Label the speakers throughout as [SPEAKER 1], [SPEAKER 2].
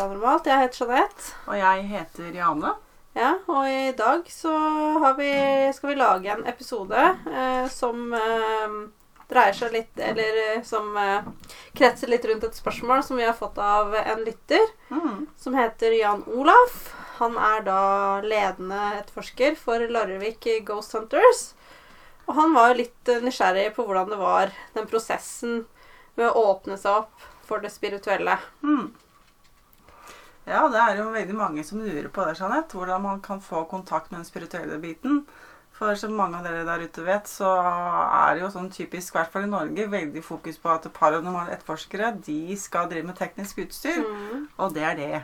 [SPEAKER 1] Paranormalt. Jeg heter Jeanette.
[SPEAKER 2] Og jeg heter Jane.
[SPEAKER 1] Ja, og i dag så har vi, skal vi lage en episode eh, som eh, dreier seg litt Eller eh, som eh, kretser litt rundt et spørsmål som vi har fått av en lytter,
[SPEAKER 2] Mm.
[SPEAKER 1] som heter Jan Olaf. Han er da ledende etterforsker for Larvik Ghost Hunters. Og han var jo litt eh, nysgjerrig på hvordan det var, den prosessen med å åpne seg opp for det spirituelle.
[SPEAKER 2] Mm. Ja, det er jo veldig mange som lurer på det, Jeanette. Hvordan man kan få kontakt med den spirituelle biten. For som mange av dere der ute vet, så er det jo sånn typisk, i hvert fall i Norge, veldig fokus på at paranormale etterforskere de skal drive med teknisk utstyr.
[SPEAKER 1] Mm.
[SPEAKER 2] Og det er det.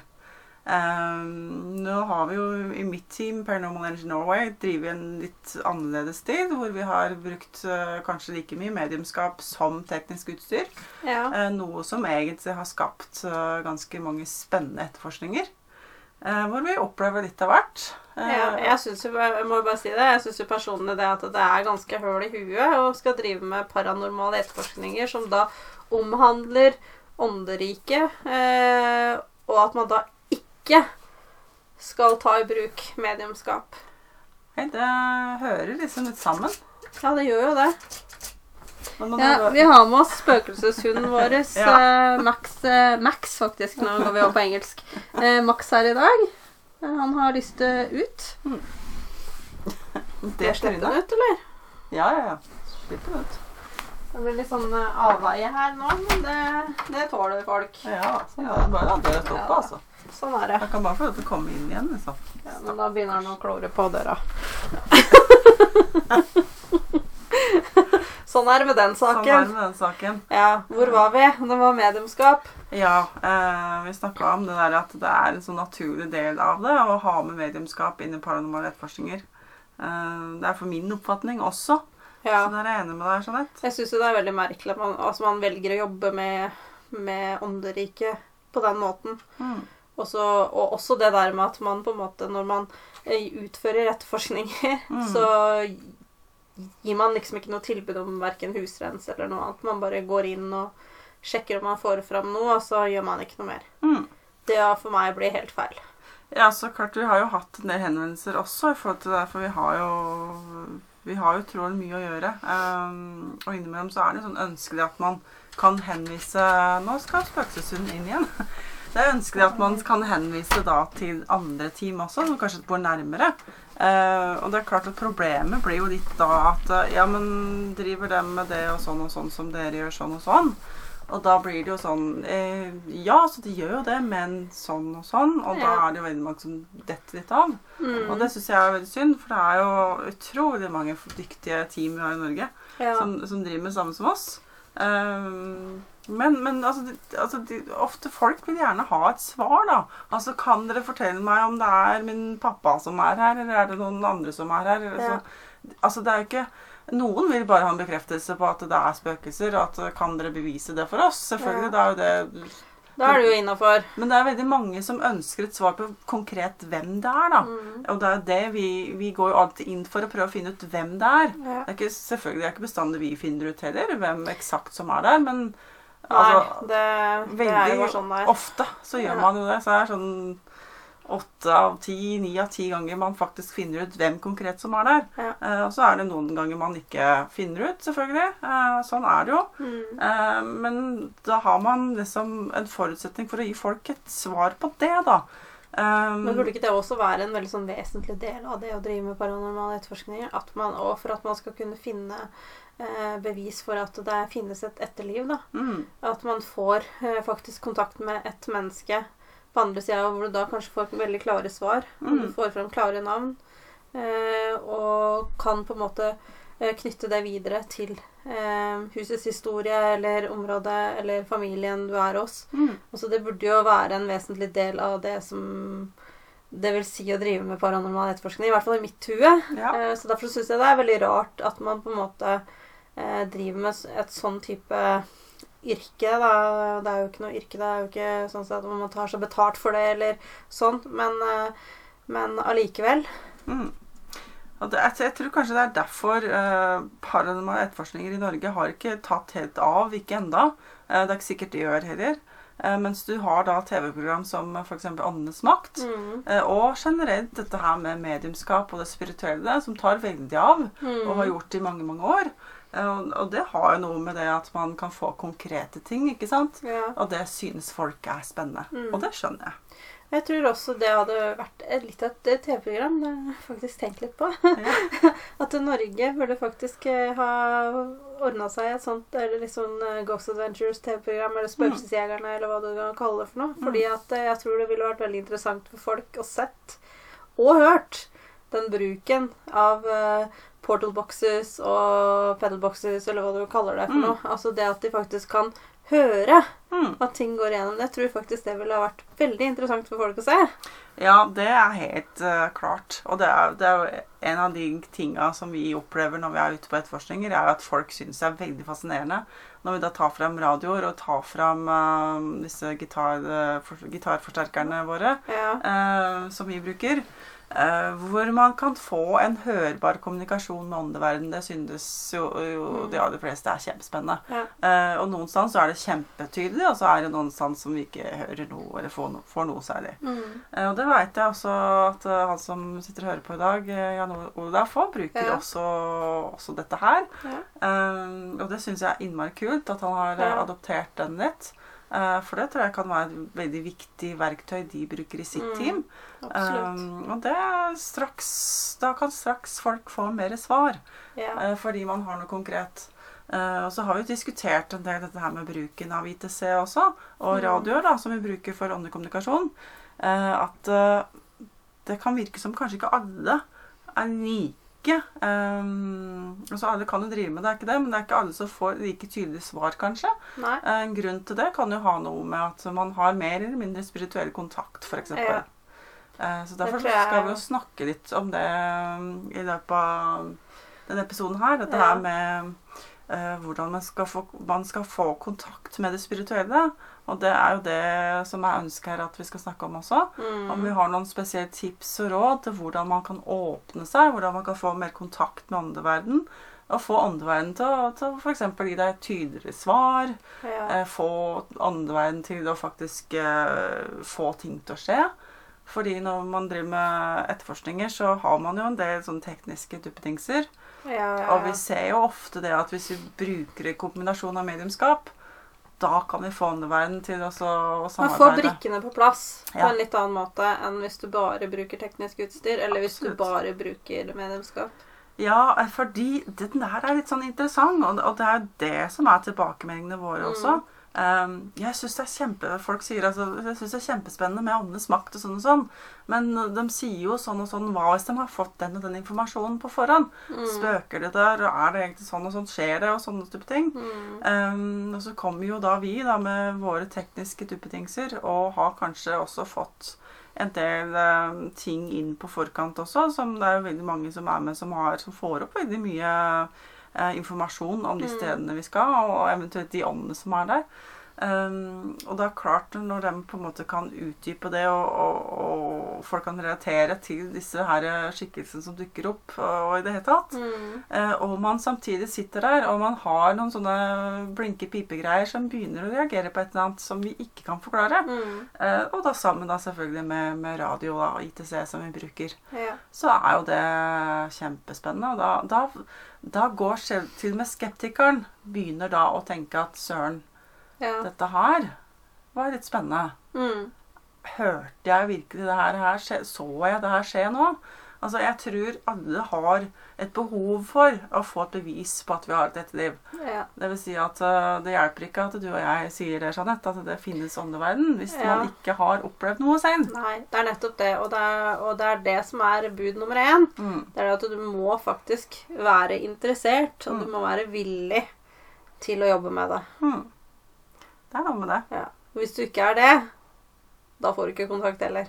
[SPEAKER 2] Ehm, nå har vi jo i mitt team, Paranormal Energy Norway, drevet en litt annerledes tid. hvor vi har brukt uh, kanskje like mye mediumskap som teknisk utstyr.
[SPEAKER 1] Ja.
[SPEAKER 2] Uh, noe som egentlig har skapt uh, ganske mange spennende etterforskninger. hvor vi opplever litt av hvert.
[SPEAKER 1] Ja, jeg synes jo, jeg må bare si det, jeg syns jo personlig det at det er ganske høl i huet å skal drive med paranormale etterforskninger som da omhandler ånderiket, og at man da ikke skal ta i bruk mediumskap.
[SPEAKER 2] Hei, det hører liksom litt sammen.
[SPEAKER 1] Ja, det gjør jo det. Ja, vi har med oss spøkelseshunden vår,
[SPEAKER 2] Ja.
[SPEAKER 1] eh, Max, eh, Max faktisk, nå går vi over på engelsk. Eh, Max her i dag. Han har lyst til ut.
[SPEAKER 2] det slipper
[SPEAKER 1] den ut, eller?
[SPEAKER 2] Ja, ja, ja. Slipp det ut.
[SPEAKER 1] Det blir litt sånn avveie her nå, men det, det tåler folk.
[SPEAKER 2] Ja, så ja, det er bare å la døra stå oppe, altså.
[SPEAKER 1] Sånn er det.
[SPEAKER 2] Jeg kan bare få lov til å komme inn igjen, Så.
[SPEAKER 1] Ja, men da begynner han å klore på døra. sånn er det med den saken.
[SPEAKER 2] Sånn er det med den saken.
[SPEAKER 1] Ja, hvor var vi? Det var mediumskap.
[SPEAKER 2] Ja, eh, vi snakka om det der at det er en sånn naturlig del av det å ha med mediumskap inn i paranormale etterforskninger. Eh, det er for min oppfatning også.
[SPEAKER 1] Ja.
[SPEAKER 2] Så der er jeg enig med deg, Jeanette.
[SPEAKER 1] Jeg syns det er veldig merkelig at man, altså man velger å jobbe med, med ånderiket på den måten.
[SPEAKER 2] Mm.
[SPEAKER 1] Og, så, og også det der med at man på en måte, når man eh, utfører etterforskninger,
[SPEAKER 2] Mm.
[SPEAKER 1] så gir man liksom ikke noe tilbud om verken husrens eller noe annet. Man bare går inn og sjekker om man får fram noe, og så gjør man ikke noe mer.
[SPEAKER 2] Mm.
[SPEAKER 1] Det har for meg blitt helt feil.
[SPEAKER 2] Ja, så klart. Vi har jo hatt en del henvendelser også i forhold til det, for vi har jo vi har jo mye å gjøre. Um, og innimellom så er det sånn ønskelig at man kan henvise Nå skal spøkelseshunden inn igjen. Det ønsker at man kan henvise da til andre team også, som kanskje bor nærmere. Eh, og det er klart at problemet blir jo litt da at eh, ja, men driver dem med det og sånn og sånn som dere gjør sånn og sånn? Og da blir det jo sånn eh, Ja, så de gjør jo det, men sånn og sånn. Og da er det jo veldig mange som detter litt av.
[SPEAKER 1] Mm.
[SPEAKER 2] Og det syns jeg er veldig synd, for det er jo utrolig mange dyktige team vi har i Norge
[SPEAKER 1] ja.
[SPEAKER 2] som, som driver med samme som oss. Ehm, men men altså, de, altså de, ofte folk vil gjerne ha et svar, da. Altså, Kan dere fortelle meg om det er min pappa som er her, eller er det noen andre som er her?
[SPEAKER 1] Ja.
[SPEAKER 2] så, altså, det er jo ikke Noen vil bare ha en bekreftelse på at det er spøkelser, og at kan dere bevise det for oss? Selvfølgelig, det er jo det
[SPEAKER 1] Da er det jo innafor.
[SPEAKER 2] Men det er veldig mange som ønsker et svar på konkret hvem det er, da.
[SPEAKER 1] Mm.
[SPEAKER 2] Og det er det vi, vi går jo alltid inn for å prøve å finne ut hvem det er.
[SPEAKER 1] Ja.
[SPEAKER 2] Det er ikke, selvfølgelig det er ikke bestandig vi finner ut heller hvem eksakt som er der, men
[SPEAKER 1] Nei, det, det, er jo sånn det er.
[SPEAKER 2] ofte så gjør
[SPEAKER 1] Ja.
[SPEAKER 2] man jo det. Så det er sånn åtte av ti, ni av ti ganger man faktisk finner ut hvem konkret som er der.
[SPEAKER 1] Ja.
[SPEAKER 2] Eh, og så er det noen ganger man ikke finner ut, selvfølgelig. Eh, sånn er det jo.
[SPEAKER 1] Mm.
[SPEAKER 2] Eh, men da har man liksom en forutsetning for å gi folk et svar på det, da. Um,
[SPEAKER 1] Men burde ikke det også være en veldig sånn vesentlig del av det å drive med paranormale etterforskninger? At man, og for at man skal kunne finne bevis for at det finnes et etterliv. da.
[SPEAKER 2] mm,
[SPEAKER 1] At man får eh, faktisk kontakt med et menneske på andre sida, hvor du da kanskje får veldig klare svar. og Du
[SPEAKER 2] Mm.
[SPEAKER 1] får fram klare navn. Eh, og kan på en måte eh, knytte det videre til eh, husets historie eller området eller familien du er hos.
[SPEAKER 2] mm,
[SPEAKER 1] Så det burde jo være en vesentlig del av det som det vil si å drive med paranormal etterforskning, i hvert fall i mitt hue.
[SPEAKER 2] ja.
[SPEAKER 1] Eh, Så derfor syns jeg det er veldig rart at man på en måte eh, driver med et sånn type yrke. Da. Det er jo ikke noe yrke, det er jo ikke sånn at man tar seg betalt for det eller sånn, men, eh, men allikevel.
[SPEAKER 2] Mm. Det, jeg, jeg tror kanskje det er derfor eh, paranormale etterforskninger i Norge har ikke tatt helt av, ikke enda. Eh, det er ikke sikkert de gjør heller. Eh, mens du har da TV-program som f.eks. Åndenes makt.
[SPEAKER 1] Mm.
[SPEAKER 2] eh, Og generelt dette her med mediumskap og det spirituelle, som tar veldig av.
[SPEAKER 1] Mm.
[SPEAKER 2] Og har gjort det i mange, mange år. Eh, Og det har jo noe med det at man kan få konkrete ting, ikke sant?
[SPEAKER 1] Ja.
[SPEAKER 2] Og det synes folk er spennende.
[SPEAKER 1] Mm.
[SPEAKER 2] Og det skjønner jeg.
[SPEAKER 1] Jeg tror også det hadde vært litt av et TV-program. Det har faktisk tenkt litt på.
[SPEAKER 2] Ja.
[SPEAKER 1] At Norge burde faktisk eh, ha ordna seg et sånt eller eh, Ghost Adventures TV-program, eller Spøkelsesjegerne, eller hva du kan kalle det for noe. Fordi at eh, jeg tror det ville vært veldig interessant for folk å sett og hørt den bruken av eh, portal boxes og pedal boxes, eller hva du kaller det for
[SPEAKER 2] Mm.
[SPEAKER 1] noe. Altså det at de faktisk kan høre
[SPEAKER 2] Mm.
[SPEAKER 1] at ting går igjennom. Jeg tror faktisk det ville ha vært veldig interessant for folk å se.
[SPEAKER 2] Ja, det er helt uh, klart. Og det er, det er en av de tinga som vi opplever når vi er ute på etterforskninger, er at folk syns det er veldig fascinerende når vi da tar fram radioer og tar fram uh, disse gitar, uh, for, gitarforsterkerne våre
[SPEAKER 1] Ja.
[SPEAKER 2] eh, som vi bruker. Eh, hvor man kan få en hørbar kommunikasjon med åndeverdenen. Det synes jo, jo
[SPEAKER 1] Mm.
[SPEAKER 2] de aller fleste er kjempespennende.
[SPEAKER 1] Ja.
[SPEAKER 2] Uh, og noen steder så er det kjempetydelig, og så er det noen steder som vi ikke hører noe eller får, no, får noe særlig.
[SPEAKER 1] Mm.
[SPEAKER 2] Uh, og det veit jeg også at uh, han som sitter og hører på i dag, Jan Olaf, også, bruker
[SPEAKER 1] Ja.
[SPEAKER 2] også, også dette her.
[SPEAKER 1] Ja.
[SPEAKER 2] Og det syns jeg er innmari kult at han har adoptert den litt. Eh, for det tror jeg kan være et veldig viktig verktøy de bruker i sitt
[SPEAKER 1] Mm,
[SPEAKER 2] team. Eh, og det straks Da kan straks folk få mer svar. Eh, fordi man har noe konkret. Uh, og så har vi diskutert en del dette her med bruken av ITC også, og
[SPEAKER 1] Mm.
[SPEAKER 2] radioer da, som vi bruker for åndekommunikasjon. Uh, at uh, det kan virke som kanskje ikke alle er like. Um, altså Alle kan jo drive med det, er ikke det, men det er ikke alle som får like tydelige svar, kanskje.
[SPEAKER 1] Nei.
[SPEAKER 2] Eh, En grunn til det kan jo ha noe med at man har mer eller mindre spirituell kontakt, f.eks.
[SPEAKER 1] Ja.
[SPEAKER 2] Uh, Så derfor
[SPEAKER 1] jeg-
[SPEAKER 2] skal vi jo snakke litt om det um, i løpet av denne episoden her. Dette
[SPEAKER 1] Ja.
[SPEAKER 2] her med uh, hvordan man skal, få, man skal få kontakt med det spirituelle. Og det er jo det som jeg ønsker her at vi skal snakke om også.
[SPEAKER 1] Mm.
[SPEAKER 2] Om vi har noen spesielle tips og råd til hvordan man kan åpne seg, hvordan man kan få mer kontakt med åndeverden. Og få åndeverden til, å- til å f.eks. gi deg tydeligere svar.
[SPEAKER 1] ja.
[SPEAKER 2] Eh, få åndeverden til å faktisk eh, få ting til å skje. Fordi når man driver med etterforskninger, så har man jo en del sånne tekniske duppedingser.
[SPEAKER 1] ja, ja,
[SPEAKER 2] Og vi ser jo ofte det at hvis vi bruker en kombinasjon av mediumskap, da kan vi få åndeverden til å å
[SPEAKER 1] Man får brikkene på plass på
[SPEAKER 2] Ja.
[SPEAKER 1] en litt annen måte enn hvis du bare bruker teknisk utstyr, eller hvis du bare bruker medlemskap.
[SPEAKER 2] Ja, eh, fordi den der er litt sånn interessant, og det er det som er tilbakemeldingene våre
[SPEAKER 1] Mm.
[SPEAKER 2] Um, jeg synes det er kjempe, Folk sier altså, jeg synes det er kjempespennende med åndenes makt og sånn og sånn, men de sier jo sånn og sånn Hva hvis de har fått den og den informasjonen på forhånd?
[SPEAKER 1] Mm.
[SPEAKER 2] Spøker det der? Og er det egentlig sånn og sånn? Skjer det? Og sånne type ting.
[SPEAKER 1] Mm.
[SPEAKER 2] Um, og så kommer jo da vi da med våre tekniske duppedingser og har kanskje også fått en del um, ting inn på forkant også, som det er jo veldig mange som er med som, har, som får opp veldig mye eh, informasjon om de
[SPEAKER 1] Mm.
[SPEAKER 2] stedene vi skal, og eventuelt de åndene som er der. Um, og det er klart når de på en måte kan utdype det, og, og, og folk kan relatere til disse her skikkelsene som dukker opp, og, i det hele tatt,
[SPEAKER 1] Mm.
[SPEAKER 2] uh, og man samtidig sitter der, og man har noen sånne blinke pipegreier som begynner å reagere på et eller annet som vi ikke kan forklare.
[SPEAKER 1] Mm.
[SPEAKER 2] uh, og da sammen da selvfølgelig med, med radio og ITC som vi bruker.
[SPEAKER 1] Ja.
[SPEAKER 2] Så er jo det kjempespennende. Og da, da, da går selv til og med skeptikeren begynner da å tenke at søren,
[SPEAKER 1] Ja.
[SPEAKER 2] dette her var litt spennende.
[SPEAKER 1] Mm.
[SPEAKER 2] Hørte jeg virkelig det her, her skje? Så jeg det her skje nå? Altså, Jeg tror alle har et behov for å få et bevis på at vi har et etterliv.
[SPEAKER 1] ja.
[SPEAKER 2] Det vil si at uh, det hjelper ikke at du og jeg sier det, Jeanette, at det finnes åndeverden, hvis
[SPEAKER 1] Ja.
[SPEAKER 2] man ikke har opplevd noe selv.
[SPEAKER 1] Nei, det er nettopp det. Og det er, og det er det som er bud nummer én.
[SPEAKER 2] Mm.
[SPEAKER 1] Det er at du må faktisk være interessert, og du
[SPEAKER 2] Mm.
[SPEAKER 1] må være villig til å jobbe med det.
[SPEAKER 2] Mm. Det er noe med det.
[SPEAKER 1] Ja. Hvis du ikke er det, da får du ikke kontakt heller.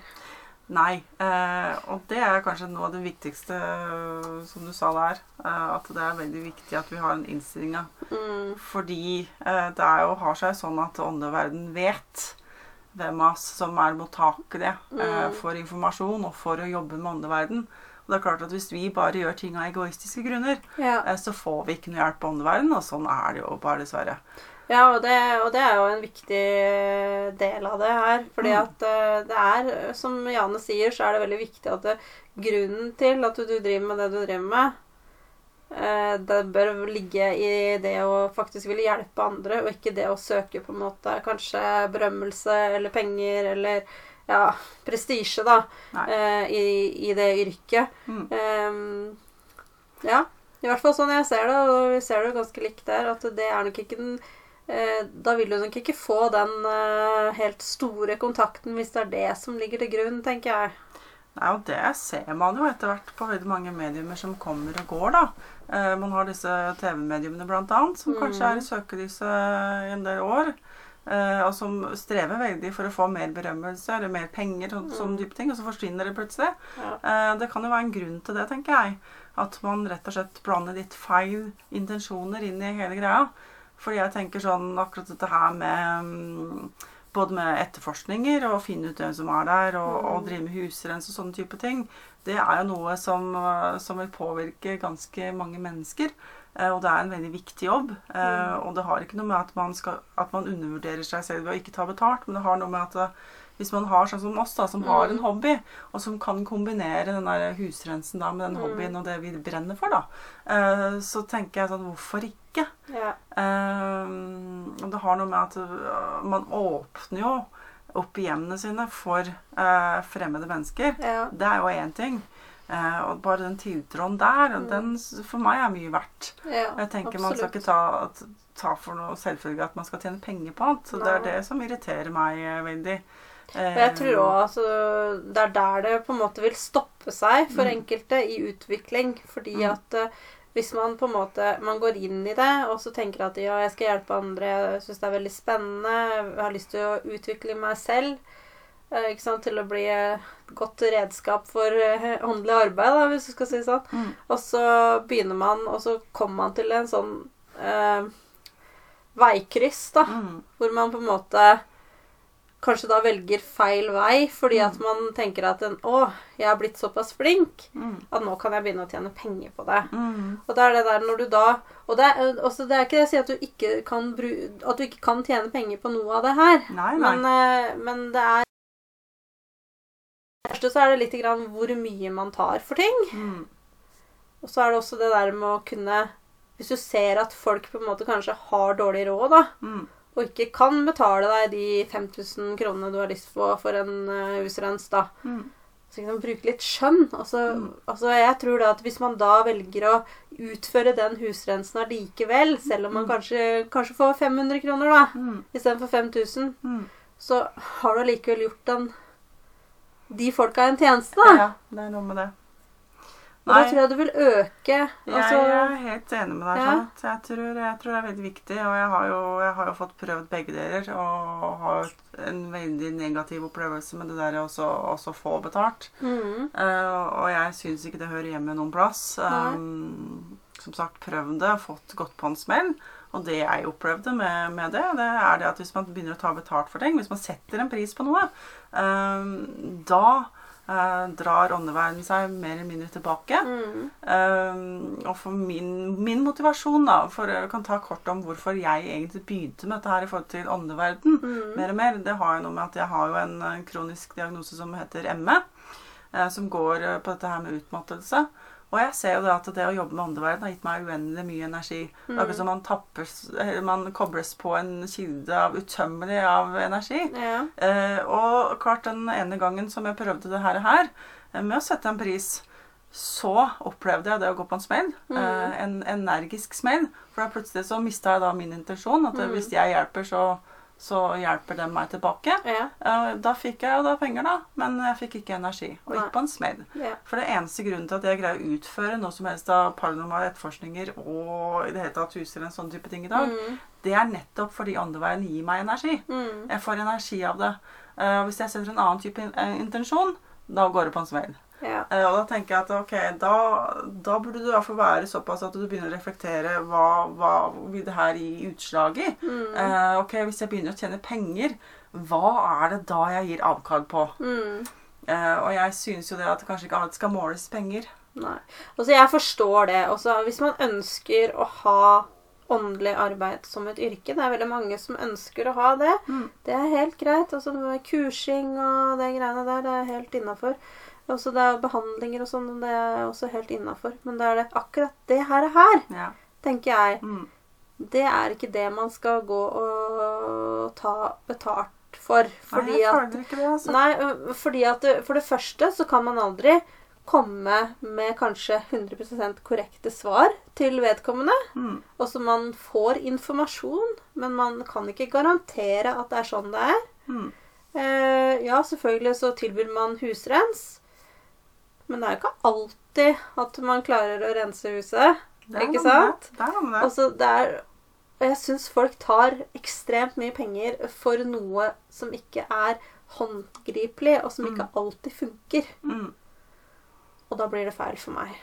[SPEAKER 2] Nei. Eh, og det er kanskje noe av det viktigste, eh, som du sa der. Eh, at det er veldig viktig at vi har den innstillinga.
[SPEAKER 1] Mm.
[SPEAKER 2] Fordi eh, det er jo, har seg sånn at åndeverden vet hvem av oss som er mottakelige eh,
[SPEAKER 1] Mm.
[SPEAKER 2] for informasjon og for å jobbe med åndeverden. Og det er klart at Hvis vi bare gjør ting av egoistiske grunner,
[SPEAKER 1] Ja.
[SPEAKER 2] eh, så får vi ikke noe hjelp av åndeverden, og sånn er det jo bare, dessverre.
[SPEAKER 1] Ja, og det, og det er jo en viktig del av det her. Fordi
[SPEAKER 2] Mm.
[SPEAKER 1] at eh, det er, som Jane sier, så er det veldig viktig at det, grunnen til at du, du driver med det du driver med, eh, det bør ligge i det å faktisk ville hjelpe andre, og ikke det å søke på en måte kanskje berømmelse eller penger eller ja, prestisje, da, eh, i, i det yrket.
[SPEAKER 2] Mm.
[SPEAKER 1] Um, ja, i hvert fall sånn jeg ser det, og vi ser det jo ganske likt der, at det er nok ikke den eh, Da vil du nok ikke få den eh, helt store kontakten hvis det er det som ligger til grunn, tenker jeg.
[SPEAKER 2] Nei, og det ser man jo etter hvert på veldig mange mediumer som kommer og går, da. Eh, man har disse TV-mediumene annet, som
[SPEAKER 1] Mm.
[SPEAKER 2] kanskje er i søkelyset i en del år. eh, og som strever veldig for å få mer berømmelse eller mer penger, sånn,
[SPEAKER 1] Mm.
[SPEAKER 2] dype ting, og så forsvinner det plutselig.
[SPEAKER 1] Ja.
[SPEAKER 2] Eh, det kan jo være en grunn til det, tenker jeg. At man rett og slett blander litt feil intensjoner inn i hele greia. Fordi jeg tenker sånn akkurat dette her med mm, Både med etterforskninger og finne ut hvem som er der, og,
[SPEAKER 1] Mm.
[SPEAKER 2] og drive med husrens og sånne type ting. Det er jo noe som, eh, som vil påvirke ganske mange mennesker. eh, Og det er en veldig viktig jobb. eh,
[SPEAKER 1] Mm.
[SPEAKER 2] Og det har ikke noe med at man, skal, at man undervurderer seg selv ved å ikke ta betalt, men det har noe med at hvis man har sånn som oss, da, som har en hobby, og som kan kombinere den der husrensen da, med den hobbyen og det vi brenner for, da, så tenker jeg sånn Hvorfor ikke?
[SPEAKER 1] Ja.
[SPEAKER 2] Um, det har noe med at øh, man åpner jo opp hjemmene sine for uh, fremmede mennesker.
[SPEAKER 1] Ja.
[SPEAKER 2] Det er jo én ting. Uh, og bare den tiltroen der,
[SPEAKER 1] Mm.
[SPEAKER 2] den for meg er mye verdt.
[SPEAKER 1] ja.
[SPEAKER 2] Jeg tenker Man skal ikke ta, ta for noe selvfølgelig at man skal tjene penger på alt. Så det er det som irriterer meg eh, veldig.
[SPEAKER 1] Og jeg tror òg altså, det er der det på en måte vil stoppe seg for
[SPEAKER 2] Mm.
[SPEAKER 1] enkelte i utvikling. Fordi
[SPEAKER 2] Mm.
[SPEAKER 1] at eh, hvis man på en måte man går inn i det og så tenker at ja, jeg skal hjelpe andre, jeg syns det er veldig spennende, jeg har lyst til å utvikle meg selv eh, ikke sant, til å bli et godt redskap for eh, åndelig arbeid, da, hvis du skal si det sånn.
[SPEAKER 2] Mm.
[SPEAKER 1] Og så begynner man, og så kommer man til en sånn eh, veikryss, da
[SPEAKER 2] Mm.
[SPEAKER 1] hvor man på en måte kanskje da velger feil vei fordi at
[SPEAKER 2] Mm.
[SPEAKER 1] man tenker at en, å, jeg har blitt såpass flink
[SPEAKER 2] Mm.
[SPEAKER 1] at nå kan jeg begynne å tjene penger på det.
[SPEAKER 2] Mm.
[SPEAKER 1] Og det er det der når du da Og det er, også, det er ikke det jeg sier at du ikke kan bru, at du ikke kan tjene penger på noe av det her.
[SPEAKER 2] Nei, nei.
[SPEAKER 1] Men, eh, men det er Først så er det litt grann hvor mye man tar for ting.
[SPEAKER 2] Mm.
[SPEAKER 1] Og så er det også det der med å kunne Hvis du ser at folk på en måte kanskje har dårlig råd, da,
[SPEAKER 2] Mm.
[SPEAKER 1] Og ikke kan betale deg de 5000 kronene du har lyst på for en uh, husrens, da.
[SPEAKER 2] Mm.
[SPEAKER 1] Så liksom bruke litt skjønn. Altså,
[SPEAKER 2] Mm.
[SPEAKER 1] altså jeg tror da at hvis man da velger å utføre den husrensen allikevel, selv om man
[SPEAKER 2] Mm.
[SPEAKER 1] kanskje, kanskje får 500 kroner da,
[SPEAKER 2] Mm.
[SPEAKER 1] istedenfor 5000,
[SPEAKER 2] Mm.
[SPEAKER 1] så har du allikevel gjort den de folka en tjeneste, da.
[SPEAKER 2] Ja, det er noe med det.
[SPEAKER 1] Og da tror jeg du vil øke altså,
[SPEAKER 2] jeg er helt enig med deg.
[SPEAKER 1] Ja.
[SPEAKER 2] Sånn Jeg, tror, jeg tror det er veldig viktig. Og jeg har, jo, jeg har jo fått prøvd begge deler. Og har en veldig negativ opplevelse med det der å få betalt.
[SPEAKER 1] mm,
[SPEAKER 2] Uh, og jeg syns ikke det hører hjemme noen plass. Um, som sagt, prøvd det, fått gått på en smell. Og det jeg opplevde med, med det, det er det at hvis man begynner å ta betalt for ting, hvis man setter en pris på noe, um, da eh, drar åndeverdenen seg mer eller mindre tilbake.
[SPEAKER 1] mm,
[SPEAKER 2] Um, og for min, min motivasjon, da, for jeg kan ta kort om hvorfor jeg egentlig begynte med dette her i forhold til åndeverden,
[SPEAKER 1] mm,
[SPEAKER 2] mer og mer, det har jo noe med at jeg har jo en eh, kronisk diagnose som heter ME, Uh, som går på dette her med utmattelse. Og jeg ser jo det at det å jobbe med åndeverden har gitt meg uendelig mye energi. Det er akkurat som man, tappes, man kobles på en kilde av utømmelig av energi.
[SPEAKER 1] ja.
[SPEAKER 2] Eh, og klart den ene gangen som jeg prøvde det her, her eh, med å sette en pris, så opplevde jeg det å gå på en smell.
[SPEAKER 1] Mm.
[SPEAKER 2] Eh, en energisk smell. For da plutselig så mista jeg da min intensjon. At eh,
[SPEAKER 1] Mm.
[SPEAKER 2] hvis jeg hjelper, så, så hjelper de meg tilbake.
[SPEAKER 1] Ja.
[SPEAKER 2] Eh, da fikk jeg jo da penger, da. Men jeg fikk ikke energi. Og
[SPEAKER 1] Nei.
[SPEAKER 2] gikk på en smell.
[SPEAKER 1] ja.
[SPEAKER 2] For det eneste grunnen til at jeg greier å utføre noe som helst av paranormale etterforskninger og i det hele tatt huser en sånn type ting i dag,
[SPEAKER 1] Mm,
[SPEAKER 2] det er nettopp fordi åndeveien gir meg energi.
[SPEAKER 1] mm,
[SPEAKER 2] Jeg får energi av det. Eh, hvis jeg setter en annen type eh, intensjon, da går det på en smell.
[SPEAKER 1] Ja.
[SPEAKER 2] Eh, og da tenker jeg at ok, da, da burde du i hvert fall være såpass at du begynner å reflektere hva, hva vil det her gi utslag i.
[SPEAKER 1] Mm,
[SPEAKER 2] Eh, ok, Hvis jeg begynner å tjene penger, hva er det da jeg gir avkall på?
[SPEAKER 1] mm.
[SPEAKER 2] Eh, og jeg synes jo det at kanskje ikke alt skal måles penger.
[SPEAKER 1] Nei. Altså, jeg forstår det. Også, hvis man ønsker å ha åndelig arbeid som et yrke. Det er veldig mange som ønsker å ha det.
[SPEAKER 2] Mm.
[SPEAKER 1] Det er helt greit. Altså kursing og det greiene der, det er helt innafor. Også det er behandlinger og sånn, det er også helt innafor. Men det er det akkurat det her, er her
[SPEAKER 2] Ja.
[SPEAKER 1] tenker jeg.
[SPEAKER 2] Mm.
[SPEAKER 1] Det er ikke det man skal gå og ta betalt for. Fordi
[SPEAKER 2] Nei, jeg
[SPEAKER 1] at
[SPEAKER 2] føler ikke det, altså.
[SPEAKER 1] Nei, fordi at for det første så kan man aldri komme med kanskje 100% korrekte svar til vedkommende.
[SPEAKER 2] Mm.
[SPEAKER 1] Og så man får informasjon, men man kan ikke garantere at det er sånn det er.
[SPEAKER 2] Mm.
[SPEAKER 1] Eh, ja, selvfølgelig så tilbyr man husrens. Men det er jo ikke alltid at man klarer å rense huset. Ikke sant?
[SPEAKER 2] Det. er noe med det.
[SPEAKER 1] Altså, det er Og jeg syns folk tar ekstremt mye penger for noe som ikke er håndgripelig, og som ikke alltid funker.
[SPEAKER 2] Mm.
[SPEAKER 1] Og da blir det feil for meg.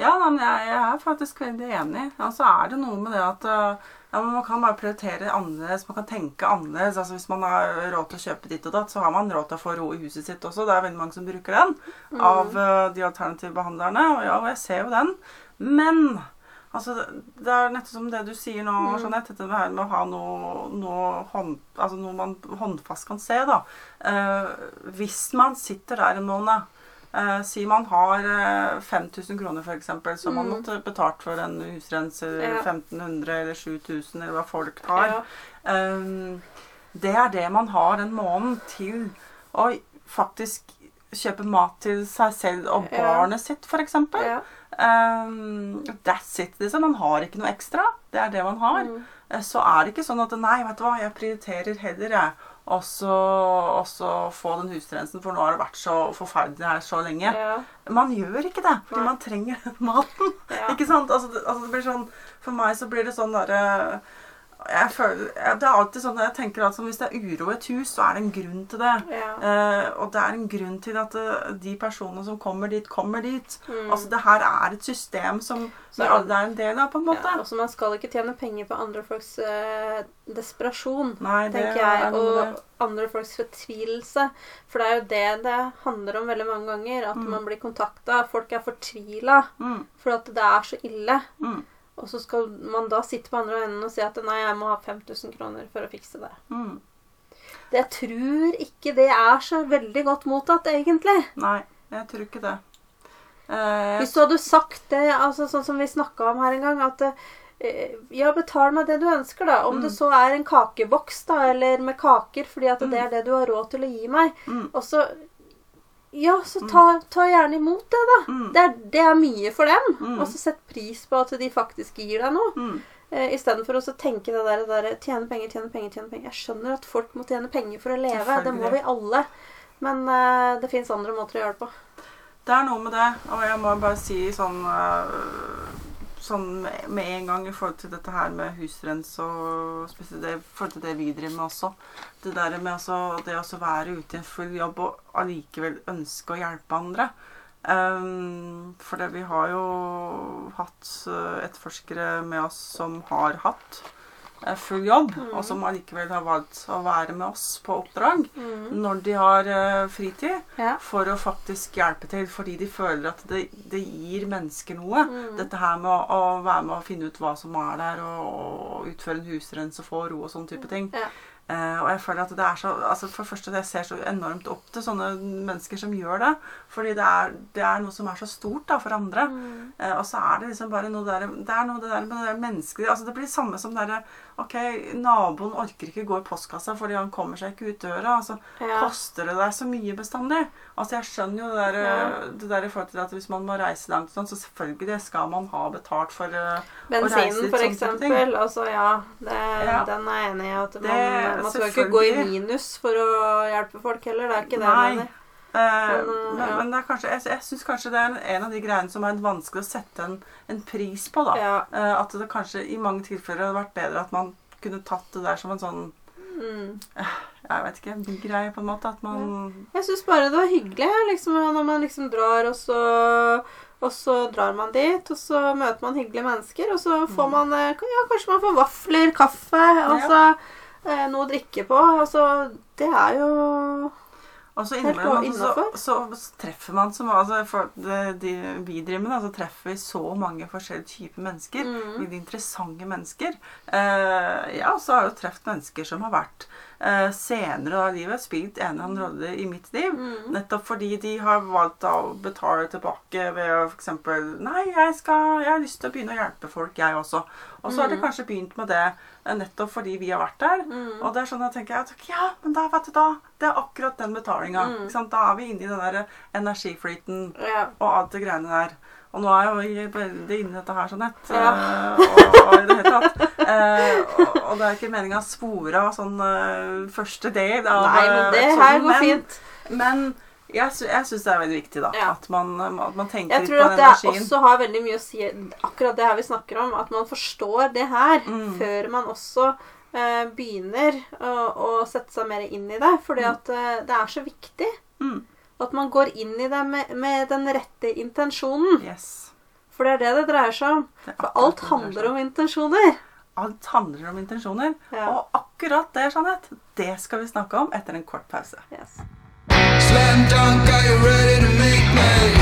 [SPEAKER 2] Ja, men jeg, jeg er faktisk veldig enig. Og så er det noe med det at uh, ja, men man kan bare prioritere annerledes. Man kan tenke annerledes. Altså Hvis man har råd til å kjøpe ditt og datt, så har man råd til å få ro i huset sitt også. Det er veldig mange som bruker den av uh, de alternative behandlerne. Og ja, og jeg ser jo den. Men altså, det- er nettopp som det du sier nå,
[SPEAKER 1] Mm.
[SPEAKER 2] Jeanette. Dette med med å ha noe, noe, hånd, altså noe man håndfast kan se. da. Eh, hvis man sitter der en måned Eh, si man har eh, 5000 kroner, f.eks., som man
[SPEAKER 1] Mm.
[SPEAKER 2] måtte betalt for en husrenser.
[SPEAKER 1] Ja.
[SPEAKER 2] 1500 eller 7000, eller hva folk tar.
[SPEAKER 1] Ja.
[SPEAKER 2] Um, det er det man har den måneden til å faktisk kjøpe mat til seg selv og
[SPEAKER 1] Ja.
[SPEAKER 2] barnet sitt, f.eks.
[SPEAKER 1] Ja.
[SPEAKER 2] Um, that's it, liksom. Man har ikke noe ekstra. Det er det man har.
[SPEAKER 1] Mm.
[SPEAKER 2] Eh, Så er det ikke sånn at Nei, vet du hva, jeg prioriterer heller, jeg. Og så og så få den husrensen, for nå har det vært så forferdelig her så lenge.
[SPEAKER 1] Ja.
[SPEAKER 2] Man gjør ikke det, fordi
[SPEAKER 1] Nei.
[SPEAKER 2] man trenger den maten.
[SPEAKER 1] Ja.
[SPEAKER 2] Ikke sant? Altså, altså, det blir sånn, for meg så blir det sånn derre jeg føler, Det er alltid sånn at jeg tenker at hvis det er uro i et hus, så er det en grunn til det.
[SPEAKER 1] Ja.
[SPEAKER 2] Eh, og det er en grunn til at eh, de personene som kommer dit, kommer dit.
[SPEAKER 1] Mm.
[SPEAKER 2] Altså Det her er et system som
[SPEAKER 1] Så-
[SPEAKER 2] alle er en del av, på en måte.
[SPEAKER 1] Ja, altså Man skal ikke tjene penger på andre folks eh, desperasjon,
[SPEAKER 2] Nei, det
[SPEAKER 1] tenker
[SPEAKER 2] er
[SPEAKER 1] jeg, og andre folks fortvilelse. For det er jo det det handler om veldig mange ganger. At
[SPEAKER 2] Mm.
[SPEAKER 1] man blir kontakta. Folk er fortvila
[SPEAKER 2] Mm,
[SPEAKER 1] for at det er så ille.
[SPEAKER 2] mm,
[SPEAKER 1] Og så skal man da sitte på andre enden og si at nei, jeg må ha 5000 kroner for å fikse det.
[SPEAKER 2] mm.
[SPEAKER 1] Det jeg tror ikke det er så veldig godt mottatt, egentlig.
[SPEAKER 2] Nei, jeg tror ikke det. Eh,
[SPEAKER 1] Hvis du hadde sagt det, altså sånn som vi snakka om her en gang, at eh, ja, betal meg det du ønsker, da. Om
[SPEAKER 2] Mm.
[SPEAKER 1] det så er en kakeboks, da, eller med kaker, fordi at det er det du har råd til å gi meg.
[SPEAKER 2] mm,
[SPEAKER 1] Og så Ja, så ta, ta gjerne imot det, da.
[SPEAKER 2] mm,
[SPEAKER 1] Det er, det er mye for dem.
[SPEAKER 2] Mm.
[SPEAKER 1] Og så sett pris på at de faktisk gir deg noe.
[SPEAKER 2] mm.
[SPEAKER 1] Eh, Istedenfor å tenke det der, det der tjene penger, tjene penger, tjene penger. Jeg skjønner at folk må tjene penger for å leve. Det må vi alle. Men eh, det fins andre måter å gjøre det på.
[SPEAKER 2] Det er noe med det, og jeg må bare si sånn øh, Sånn med- en gang i forhold til dette her med husrens og spesielt i forhold til det vi driver med også. Det der med altså, det å være ute i en full jobb og allikevel ønske å hjelpe andre. Um, for det, vi har jo hatt uh, etterforskere med oss som har hatt eh, full jobb,
[SPEAKER 1] Mm.
[SPEAKER 2] og som allikevel har valgt å være med oss på oppdrag
[SPEAKER 1] Mm.
[SPEAKER 2] når de har uh, fritid
[SPEAKER 1] Ja.
[SPEAKER 2] for å faktisk hjelpe til, fordi de føler at det, det gir mennesker noe.
[SPEAKER 1] Mm.
[SPEAKER 2] Dette her med å, å være med og finne ut hva som er der, og, og utføre en husrens og få ro og sånne type ting.
[SPEAKER 1] Ja.
[SPEAKER 2] Uh, og jeg føler at det er så altså For det første, jeg ser så enormt opp til sånne mennesker som gjør det. Fordi det er, det er noe som er så stort da, for andre. Eh, og så er det liksom bare noe der, det er noe det der med det der menneskelige altså Det blir det samme som det derre Ok, naboen orker ikke gå i postkassa fordi han kommer seg ikke ut døra. altså
[SPEAKER 1] Ja.
[SPEAKER 2] Koster det deg så mye bestandig? Altså Jeg skjønner jo det der,
[SPEAKER 1] Ja.
[SPEAKER 2] det der i forhold til at hvis man må reise langt, sånn, så selvfølgelig skal man ha betalt for å reise
[SPEAKER 1] Bensinen,
[SPEAKER 2] litt
[SPEAKER 1] for
[SPEAKER 2] for
[SPEAKER 1] eksempel. Altså, ja, det,
[SPEAKER 2] Ja.
[SPEAKER 1] den er jeg enig i. At man,
[SPEAKER 2] Det-
[SPEAKER 1] man skal ikke gå i minus for å hjelpe folk heller. Det er ikke det
[SPEAKER 2] Nei.
[SPEAKER 1] mener.
[SPEAKER 2] Eh,
[SPEAKER 1] Men,
[SPEAKER 2] men,
[SPEAKER 1] eh, ja.
[SPEAKER 2] men det er kanskje, jeg, jeg syns kanskje det er en av de greiene som er vanskelig å sette en, en pris på. da.
[SPEAKER 1] Ja.
[SPEAKER 2] Eh, at det kanskje i mange tilfeller hadde vært bedre at man kunne tatt det der som en sånn
[SPEAKER 1] Mm.
[SPEAKER 2] jeg vet ikke, Greie, på en måte. At man
[SPEAKER 1] Jeg syns bare det var hyggelig liksom, når man liksom drar, og så, og så drar man dit, og så møter man hyggelige mennesker, og så får
[SPEAKER 2] Mm.
[SPEAKER 1] man eh, Ja, kanskje man får vafler, kaffe, og så eh, noe å drikke på. Altså, det er jo
[SPEAKER 2] Og så innimellom altså, så, så, treffer man så altså, for det, de, Vi driver med så treffer vi så mange forskjellige typer mennesker.
[SPEAKER 1] Mm.
[SPEAKER 2] Litt interessante mennesker. Eh, ja, så har jeg jo truffet mennesker som har vært eh, senere da i livet, spilt en eller annen rolle i mitt liv.
[SPEAKER 1] Mm.
[SPEAKER 2] Nettopp fordi de har valgt å betale tilbake ved å f.eks. Nei, jeg, skal, jeg har lyst til å begynne å hjelpe folk, jeg også. Og så har de
[SPEAKER 1] Mm.
[SPEAKER 2] kanskje begynt med det nettopp fordi vi har vært der.
[SPEAKER 1] Mm.
[SPEAKER 2] Og det er sånn jeg tenker at ja, men da, vet du da, det er akkurat den betalinga.
[SPEAKER 1] Mm.
[SPEAKER 2] Da er vi inne i den der energiflyten
[SPEAKER 1] Ja.
[SPEAKER 2] og alt det greiene der. Og nå er jeg jo veldig inne i dette her, Jeanette.
[SPEAKER 1] Ja.
[SPEAKER 2] Uh, Og, og i det hele tatt. Uh, og, og det er ikke meninga å spore av sånn uh, første del av
[SPEAKER 1] Nei, men det her går
[SPEAKER 2] men-
[SPEAKER 1] fint.
[SPEAKER 2] Men jeg, sy jeg syns det er veldig viktig, da.
[SPEAKER 1] Ja.
[SPEAKER 2] At, man, at man tenker
[SPEAKER 1] Jeg tror at
[SPEAKER 2] den
[SPEAKER 1] det også har veldig mye å si, akkurat det her vi snakker om, at man forstår det her
[SPEAKER 2] Mm.
[SPEAKER 1] før man også eh, begynner å, å sette seg mer inn i det. Fordi at eh, det er så viktig
[SPEAKER 2] Mm.
[SPEAKER 1] at man går inn i det med, med den rette intensjonen.
[SPEAKER 2] Yes.
[SPEAKER 1] For det er det det dreier seg om. For alt handler om intensjoner.
[SPEAKER 2] Alt handler om intensjoner.
[SPEAKER 1] Ja.
[SPEAKER 2] Og akkurat det, Jeanette, det skal vi snakke om etter en kort pause.
[SPEAKER 1] Yes.
[SPEAKER 3] Slam dunk, are you ready to make me?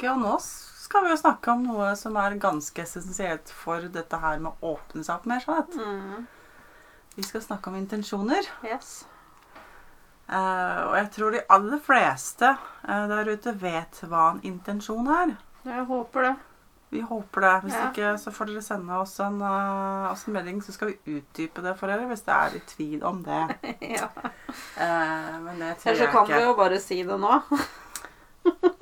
[SPEAKER 2] Tilbake, og nå skal vi jo snakke om noe som er ganske essensielt for dette her med å åpne seg opp mer. Sånn
[SPEAKER 1] Mm.
[SPEAKER 2] Vi skal snakke om intensjoner.
[SPEAKER 1] Yes.
[SPEAKER 2] Uh, og jeg tror de aller fleste uh, der ute vet hva en intensjon er.
[SPEAKER 1] Jeg håper det.
[SPEAKER 2] Vi håper det. Hvis
[SPEAKER 1] Ja.
[SPEAKER 2] ikke, så får dere sende oss en, uh, oss en melding, så skal vi utdype det for dere hvis det er i tvil om det.
[SPEAKER 1] ja.
[SPEAKER 2] Men det tror
[SPEAKER 1] Eller så
[SPEAKER 2] jeg
[SPEAKER 1] kan vi jo bare si det nå.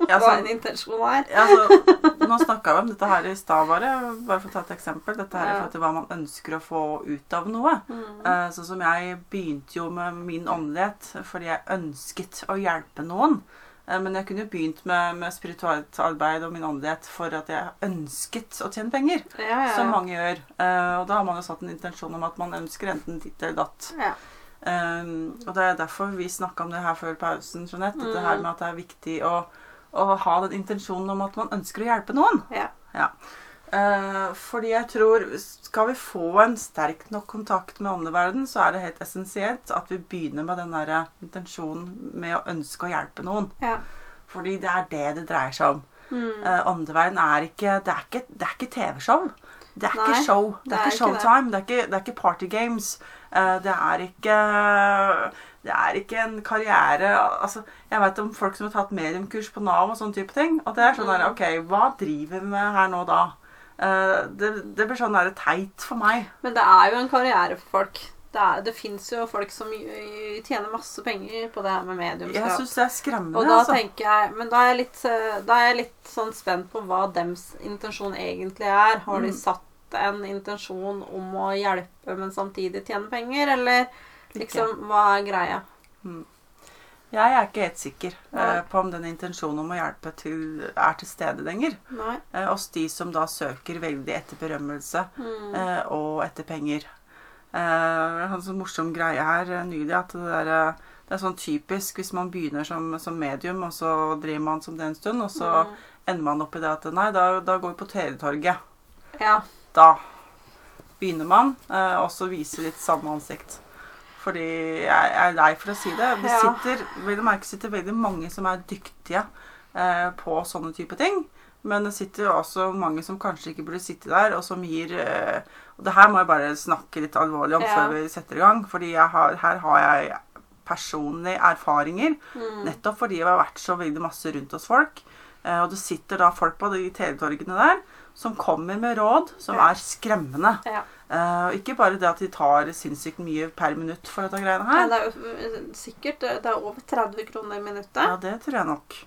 [SPEAKER 2] Ja,
[SPEAKER 1] Hva en intensjon er.
[SPEAKER 2] Altså, nå snakka vi om dette her i stad, bare. Bare for å ta et eksempel. Dette her er
[SPEAKER 1] Ja.
[SPEAKER 2] til hva man ønsker å få ut av noe.
[SPEAKER 1] Mm.
[SPEAKER 2] Sånn som jeg begynte jo med min åndelighet fordi jeg ønsket å hjelpe noen. Eh, Men jeg kunne jo begynt med, med spirituelt arbeid og min åndelighet for at jeg ønsket å tjene penger.
[SPEAKER 1] Ja, ja.
[SPEAKER 2] Som mange gjør. Eh, Og da har man jo satt en intensjon om at man ønsker enten ditt eller datt.
[SPEAKER 1] Ja.
[SPEAKER 2] Um, og det er derfor vi snakka om det her før pausen, Jeanette.
[SPEAKER 1] Mm.
[SPEAKER 2] her med at det er viktig å, å ha den intensjonen om at man ønsker å hjelpe noen.
[SPEAKER 1] Ja.
[SPEAKER 2] Eh, fordi jeg tror Skal vi få en sterk nok kontakt med åndeverden, så er det helt essensielt at vi begynner med den der intensjonen med å ønske å hjelpe noen.
[SPEAKER 1] Ja.
[SPEAKER 2] Fordi det er det det dreier seg om.
[SPEAKER 1] Mm.
[SPEAKER 2] Uh, er ikke Det er ikke, det er ikke TV-show. Det er ikke show. Det er,
[SPEAKER 1] det
[SPEAKER 2] ikke
[SPEAKER 1] showtime. det.
[SPEAKER 2] Det. er ikke, det er ikke party games. Eh, det er ikke Det er ikke en karriere Altså, jeg vet om folk som har tatt mediumkurs på Nav og sånne type ting. Og det er sånn der,
[SPEAKER 1] Mm.
[SPEAKER 2] OK, hva driver vi med her nå da? Eh, det, det blir sånn der teit for meg.
[SPEAKER 1] Men det er jo en karriere for folk. Det, er- det fins jo folk som tjener masse penger på det her med mediumskap.
[SPEAKER 2] Jeg syns det er skremmende.
[SPEAKER 1] Og da
[SPEAKER 2] altså.
[SPEAKER 1] tenker jeg Men da er jeg litt, eh, er jeg litt sånn spent på hva dems intensjon egentlig er. Har de
[SPEAKER 2] Mm.
[SPEAKER 1] En intensjon om å hjelpe, men samtidig tjene penger, eller liksom Hva er greia?
[SPEAKER 2] Jeg er ikke helt sikker eh, på om den intensjonen om å hjelpe til, er til stede lenger. Eh, hos de som da søker veldig etter berømmelse
[SPEAKER 1] Mm.
[SPEAKER 2] eh, og etter penger. Eh, en sånn morsom greie her eh, nylig at det, der, eh, det er sånn typisk hvis man begynner som, som medium, og så driver man som det en stund, og så
[SPEAKER 1] Mm.
[SPEAKER 2] ender man opp i det at nei, da, da går vi på Teletorget.
[SPEAKER 1] Ja.
[SPEAKER 2] Da begynner man eh, også å vise litt samme ansikt. Fordi jeg er lei for å si det. Det sitter, å merke sitter veldig mange som er dyktige eh, på sånne type ting. Men det sitter også mange som kanskje ikke burde sitte der, og som gir eh, Og det her må jeg bare snakke litt alvorlig om
[SPEAKER 1] Ja.
[SPEAKER 2] før vi setter i gang. Fordi har, her har jeg personlige erfaringer.
[SPEAKER 1] Mm.
[SPEAKER 2] Nettopp fordi jeg har vært så veldig masse rundt hos folk. Eh, og det sitter da folk på de teletorgene der som kommer med råd som
[SPEAKER 1] Ja.
[SPEAKER 2] er skremmende.
[SPEAKER 1] Ja.
[SPEAKER 2] Uh, ikke bare det at de tar sinnssykt mye per minutt for dette greiene
[SPEAKER 1] Ja,
[SPEAKER 2] her.
[SPEAKER 1] det er jo eh, sikkert Det er over 30 kroner i minuttet.
[SPEAKER 2] Ja, det tror jeg nok.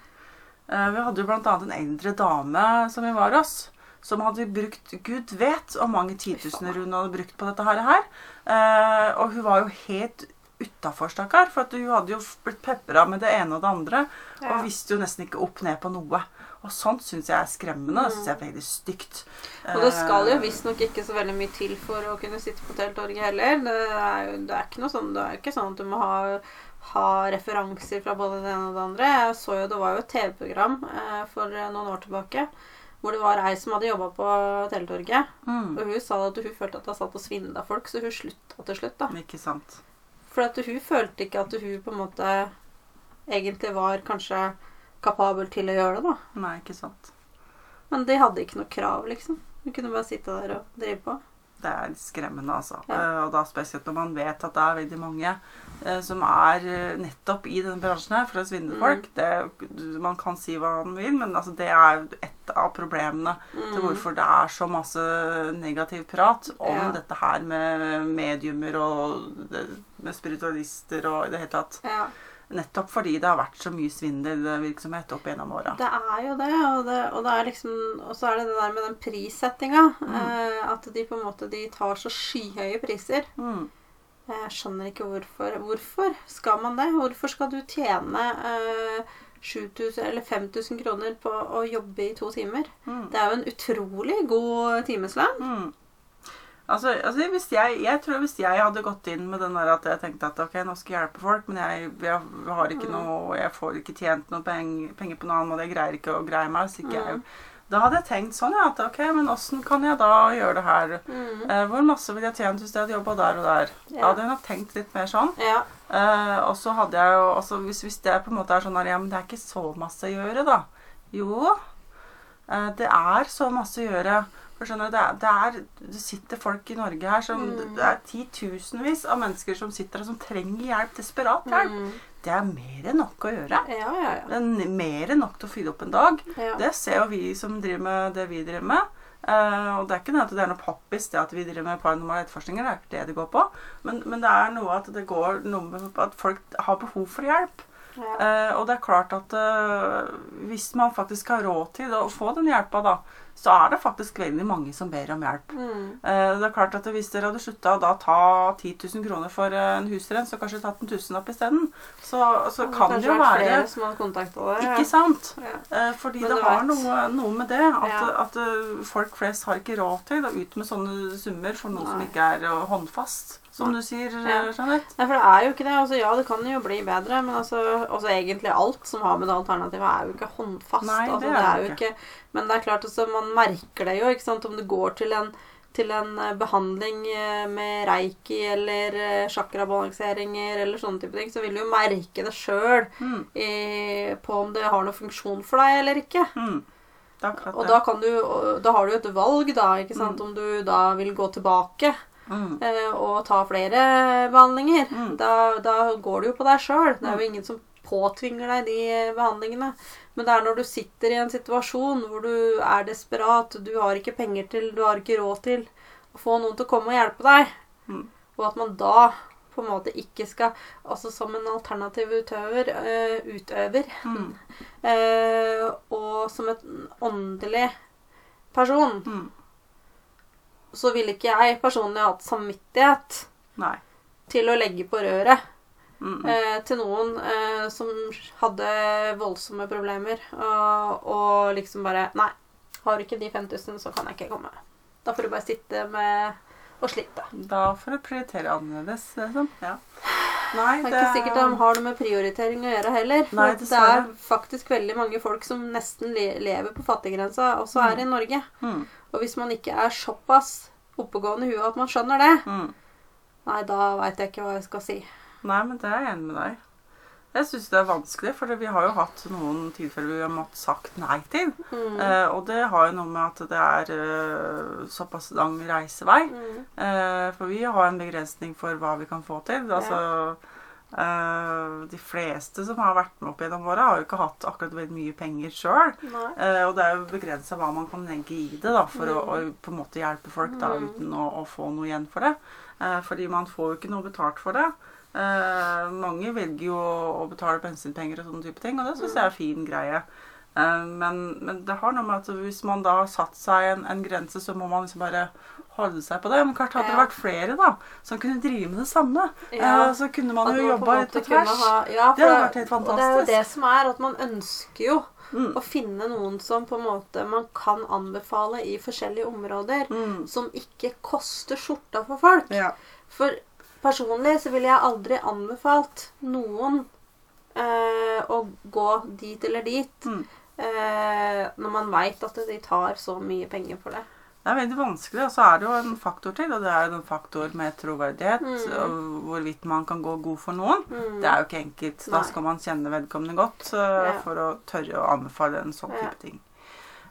[SPEAKER 2] Uh, vi hadde jo annet en eldre dame som vi var hos, som hadde brukt Gud vet hvor mange titusener hun hadde brukt på dette her. Eh, og hun var jo helt utafor, stakkar. For at du hadde jo blitt pepra med det ene og det andre.
[SPEAKER 1] Ja.
[SPEAKER 2] Og visste jo nesten ikke opp ned på noe. Og sånt syns jeg er skremmende. Det syns jeg er veldig stygt.
[SPEAKER 1] Og det skal jo
[SPEAKER 2] Eh,
[SPEAKER 1] visstnok ikke så veldig mye til for å kunne sitte på Telttorget heller. Det er jo det er ikke noe sånn, det er ikke sånn at du må ha, ha referanser fra både det ene og det andre. Jeg så jo, Det var jo et TV-program eh, for eh, noen år tilbake hvor det var ei som hadde jobba på Teletorget.
[SPEAKER 2] mm,
[SPEAKER 1] Og hun sa at hun følte at hun satt og svindla folk, så hun slutta til slutt. da.
[SPEAKER 2] Ikke sant.
[SPEAKER 1] For at hun følte ikke at hun på en måte egentlig var kanskje kapabel til å gjøre det. da.
[SPEAKER 2] Nei, ikke sant.
[SPEAKER 1] Men de hadde ikke noe krav, liksom. Hun kunne bare sitte der og drive på.
[SPEAKER 2] Det er skremmende, altså.
[SPEAKER 1] Ja.
[SPEAKER 2] Eh, og da spesielt når man vet at det er veldig mange eh, som er eh, nettopp i denne bransjen her for å svindle
[SPEAKER 1] Mm.
[SPEAKER 2] folk. Det, man kan si hva man vil, men altså, det er et av problemene til
[SPEAKER 1] Mm.
[SPEAKER 2] hvorfor det er så masse negativ prat om
[SPEAKER 1] Ja.
[SPEAKER 2] dette her med mediumer og med spiritualister og i det hele tatt.
[SPEAKER 1] Ja.
[SPEAKER 2] Nettopp fordi det har vært så mye svindelvirksomhet opp gjennom åra.
[SPEAKER 1] Det er jo det, og, det, og det er liksom så er det det der med den prissettinga. Eh, at de på en måte de tar så skyhøye priser.
[SPEAKER 2] Mm.
[SPEAKER 1] Jeg skjønner ikke hvorfor. Hvorfor skal man det? Hvorfor skal du tjene eh, 7000 eller 5000 kroner på å jobbe i to timer?
[SPEAKER 2] Mm.
[SPEAKER 1] Det er jo en utrolig god timeslønn.
[SPEAKER 2] Mm. Altså, altså hvis jeg, jeg tror hvis jeg hadde gått inn med den der at jeg tenkte at ok, nå skal jeg hjelpe folk, men jeg, jeg har ikke
[SPEAKER 1] Mm.
[SPEAKER 2] noe, jeg får ikke tjent noe penger, penger på noen annen måte, jeg greier ikke å greie meg, hvis ikke jeg,
[SPEAKER 1] Mm.
[SPEAKER 2] da hadde jeg tenkt sånn, ja, at ok, men hvordan kan jeg da gjøre det her?
[SPEAKER 1] Mm.
[SPEAKER 2] Eh, hvor masse vil jeg tjent hvis jeg hadde jobbet der og der? Da hadde jeg nok tenkt litt mer sånn.
[SPEAKER 1] Ja.
[SPEAKER 2] Eh, og så hadde jeg jo, altså hvis, hvis det på en måte er sånn, her, ja, men det er ikke så masse å gjøre da. Jo, eh, det er så masse å gjøre. For det, er, det, er, sitter folk i Norge her som
[SPEAKER 1] Mm.
[SPEAKER 2] Det er titusenvis av mennesker som sitter her som trenger hjelp. Desperat hjelp.
[SPEAKER 1] Mm.
[SPEAKER 2] Det er mer enn nok å gjøre.
[SPEAKER 1] Ja, ja, ja.
[SPEAKER 2] Det er mer enn nok til å fylle opp en dag. Det ser jo vi som driver med det vi driver med. Uh, og det er ikke det at det er noe pappis det at vi driver med paranormale etterforskninger. Det er ikke det det går på. Men, men det er noe at det går noe med at folk har behov for hjelp. Eh, og det er klart at uh, hvis man faktisk har råd til å få den hjelpa, da, så er det faktisk veldig mange som ber om hjelp.
[SPEAKER 1] Mm.
[SPEAKER 2] Eh, Det er klart at Hvis dere hadde slutta å da ta 10 000 kroner for eh, en husrenn, så kanskje tatt en tusen opp isteden, så, så
[SPEAKER 1] Det
[SPEAKER 2] kan det jo være
[SPEAKER 1] flere som hadde kontakta deg.
[SPEAKER 2] Ikke sant?
[SPEAKER 1] Ja.
[SPEAKER 2] Eh, Fordi det har noe, noe med det at,
[SPEAKER 1] Ja.
[SPEAKER 2] at folk flest har ikke råd til å ut med sånne summer for noe som ikke er håndfast, som du sier,
[SPEAKER 1] Ja.
[SPEAKER 2] eh, Jeanette.
[SPEAKER 1] Nei, for det er jo ikke det. Altså, ja, det kan jo bli bedre, men altså, altså egentlig alt som har med det alternativet, er jo ikke håndfast.
[SPEAKER 2] Nei, det
[SPEAKER 1] altså, det er
[SPEAKER 2] det
[SPEAKER 1] jo
[SPEAKER 2] ikke.
[SPEAKER 1] ikke. Men det er klart, altså, man merker det jo, ikke sant, om du går til en til en eh, behandling eh, med reiki eller chakrabalanseringer eller sånne type ting, så vil du jo merke det sjøl
[SPEAKER 2] Mm.
[SPEAKER 1] på om det har noen funksjon for deg eller ikke.
[SPEAKER 2] Mm. Det
[SPEAKER 1] Og da, kan du, da har du jo et valg, da, ikke sant, om du da vil gå tilbake
[SPEAKER 2] Mm.
[SPEAKER 1] eh, og ta flere behandlinger.
[SPEAKER 2] Mm.
[SPEAKER 1] Da, da går det jo på deg sjøl. Det er jo ingen som påtvinger deg de behandlingene. Men det er når du sitter i en situasjon hvor du er desperat, du har ikke penger til, du har ikke råd til å få noen til å komme og hjelpe deg,
[SPEAKER 2] Mm.
[SPEAKER 1] og at man da på en måte ikke skal Altså som en alternativ utøver, øh, utøver
[SPEAKER 2] Mm.
[SPEAKER 1] øh, og som en åndelig person,
[SPEAKER 2] Mm.
[SPEAKER 1] Så ville ikke jeg personlig hatt samvittighet
[SPEAKER 2] Nei.
[SPEAKER 1] til å legge på røret
[SPEAKER 2] Mm.
[SPEAKER 1] eh, til noen eh, som hadde voldsomme problemer, og, og liksom bare Nei, har du ikke de 5000, så kan jeg ikke komme. Da får du bare sitte med og slite.
[SPEAKER 2] Da får du prioritere annerledes, liksom. Ja. Nei,
[SPEAKER 1] Det er ikke sikkert de har noe med prioritering å gjøre heller. For
[SPEAKER 2] Nei,
[SPEAKER 1] at det er faktisk veldig mange folk som nesten lever på fattiggrensa, også her i Norge.
[SPEAKER 2] mm.
[SPEAKER 1] Og hvis man ikke er såpass oppegående i huet at man skjønner det,
[SPEAKER 2] Mm.
[SPEAKER 1] nei, da veit jeg ikke hva jeg skal si.
[SPEAKER 2] Nei, men det er jeg enig med deg. Jeg syns det er vanskelig, for vi har jo hatt noen tilfeller vi har måttet sagt nei til.
[SPEAKER 1] Mm.
[SPEAKER 2] Eh, og det har jo noe med at det er uh, såpass lang reisevei.
[SPEAKER 1] Mm.
[SPEAKER 2] Eh, for vi har en begrensning for hva vi kan få til. Altså, eh, de fleste som har vært med opp gjennom åra, har jo ikke hatt akkurat veldig mye penger sjøl. Eh, og det er jo begrensa hva man kan legge i det da, for å, å
[SPEAKER 1] Mm.
[SPEAKER 2] på en måte hjelpe folk da, uten å, å få noe igjen for det. Eh, fordi man får jo ikke noe betalt for det. Mange velger jo å, å betale bensinpenger og sånne type ting, og det syns jeg er en fin greie. Eh, men, men det har noe med at hvis man da har satt seg en, en grense, så må man liksom bare holde seg på det. Men klart hadde det vært flere da, som kunne drive med det samme,
[SPEAKER 1] Ja.
[SPEAKER 2] eh, så kunne man jo jobba litt på tvers.
[SPEAKER 1] ha- ja,
[SPEAKER 2] Det hadde vært helt
[SPEAKER 1] fantastisk. det er jo det som er at man ønsker jo
[SPEAKER 2] Mm.
[SPEAKER 1] å finne noen som på en måte man kan anbefale i forskjellige områder,
[SPEAKER 2] Mm.
[SPEAKER 1] som ikke koster skjorta for folk.
[SPEAKER 2] Ja.
[SPEAKER 1] For personlig så ville jeg aldri anbefalt noen eh, å gå dit eller dit
[SPEAKER 2] Mm.
[SPEAKER 1] Eh, når man veit at de tar så mye penger for det.
[SPEAKER 2] Det er veldig vanskelig, og så er det jo en faktor til, og det er jo en faktor med troverdighet.
[SPEAKER 1] Mm.
[SPEAKER 2] og Hvorvidt man kan gå god for noen.
[SPEAKER 1] Mm.
[SPEAKER 2] Det er jo ikke enkelt. Da skal man kjenne vedkommende godt uh,
[SPEAKER 1] Ja.
[SPEAKER 2] for å tørre å anbefale en sånn
[SPEAKER 1] Ja.
[SPEAKER 2] type ting.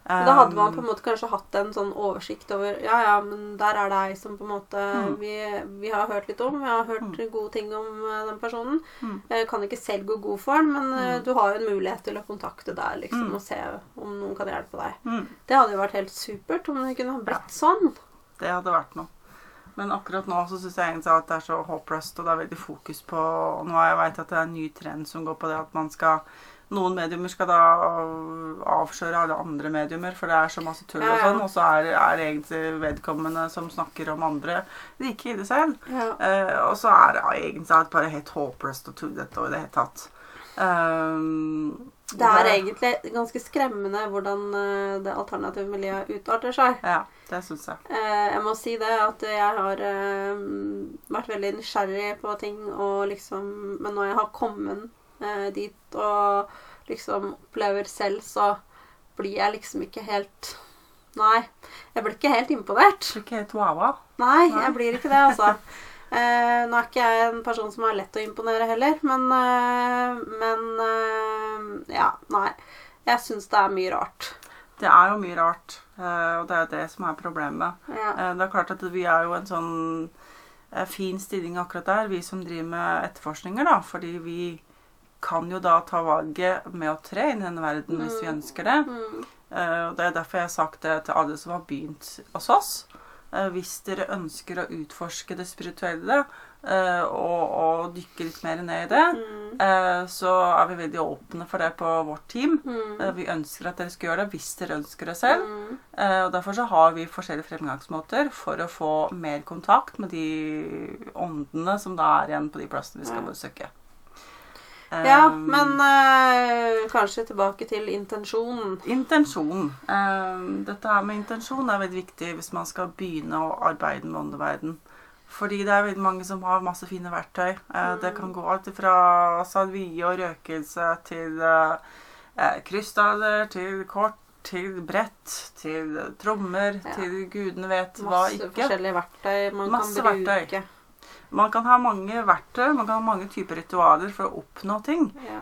[SPEAKER 1] Men Da hadde man på en måte kanskje hatt en sånn oversikt over Ja, ja, men der er det ei som på en måte
[SPEAKER 2] Mm.
[SPEAKER 1] vi, vi har hørt litt om. Vi har hørt gode ting om eh, den personen.
[SPEAKER 2] Mm.
[SPEAKER 1] Jeg kan ikke selv gå god for den, men eh,
[SPEAKER 2] Mm.
[SPEAKER 1] du har jo en mulighet til å kontakte der liksom,
[SPEAKER 2] Mm.
[SPEAKER 1] og se om noen kan hjelpe deg.
[SPEAKER 2] mm,
[SPEAKER 1] Det hadde jo vært helt supert om det kunne blitt sånn.
[SPEAKER 2] det hadde vært noe. Men akkurat nå så syns jeg egentlig at det er så håpløst, og det er veldig fokus på og Nå har jeg vet at det er en ny trend som går på det at man skal noen mediumer skal da avsløre alle andre mediumer, for det er så masse tull og sånn. Og så er, er egentlig vedkommende som snakker om andre, like ille selv.
[SPEAKER 1] Ja.
[SPEAKER 2] Eh, og så er det egentlig bare helt håpløst og tullete og i det hele tatt. Um,
[SPEAKER 1] Det er egentlig ganske skremmende hvordan eh, det alternative miljøet utarter seg.
[SPEAKER 2] Ja, det syns jeg.
[SPEAKER 1] Eh, jeg må si det at jeg har vært veldig nysgjerrig på ting, og liksom Men når jeg har kommet dit og liksom opplever selv, så blir jeg liksom ikke helt Nei. Jeg blir ikke helt imponert.
[SPEAKER 2] Du blir ikke helt wow-wow.
[SPEAKER 1] Nei,
[SPEAKER 2] Nei.
[SPEAKER 1] jeg blir ikke det, altså. Eh, nå er ikke jeg en person som er lett å imponere heller, men eh, Men eh, Ja, nei. Jeg syns det er mye rart.
[SPEAKER 2] Det er jo mye rart, eh, og det er jo det som er problemet.
[SPEAKER 1] Ja.
[SPEAKER 2] Eh, Det er klart at vi er jo en sånn eh, fin stilling akkurat der, vi som driver med etterforskninger, da. Fordi vi kan jo da ta valget med å tre inn i denne verden hvis vi
[SPEAKER 1] Mm.
[SPEAKER 2] ønsker det.
[SPEAKER 1] Mm.
[SPEAKER 2] Uh, Det er derfor jeg har sagt det til alle som har begynt hos oss. Uh, Hvis dere ønsker å utforske det spirituelle uh, og, og dykke litt mer ned i det,
[SPEAKER 1] Mm.
[SPEAKER 2] så er vi veldig åpne for det på vårt team.
[SPEAKER 1] Mm.
[SPEAKER 2] Vi ønsker at dere skal gjøre det hvis dere ønsker det selv.
[SPEAKER 1] Mm.
[SPEAKER 2] Og Derfor så har vi forskjellige fremgangsmåter for å få mer kontakt med de åndene som da er igjen på de plassene vi skal besøke.
[SPEAKER 1] Ja,
[SPEAKER 2] Eh,
[SPEAKER 1] men eh, kanskje tilbake til intensjonen.
[SPEAKER 2] Intensjon. Eh, dette her med intensjon er veldig viktig hvis man skal begynne å arbeide med åndeverden. Fordi det er veldig mange som har masse fine verktøy. Eh, Det kan gå alt fra salvie og røkelse til eh, eh, krystaller, til kort, til brett, til trommer,
[SPEAKER 1] Ja.
[SPEAKER 2] til gudene vet hva ikke.
[SPEAKER 1] Masse forskjellige verktøy man
[SPEAKER 2] Masse
[SPEAKER 1] kan bruke.
[SPEAKER 2] verktøy. Man kan ha mange verktøy, man kan ha mange typer ritualer for å oppnå ting.
[SPEAKER 1] Ja.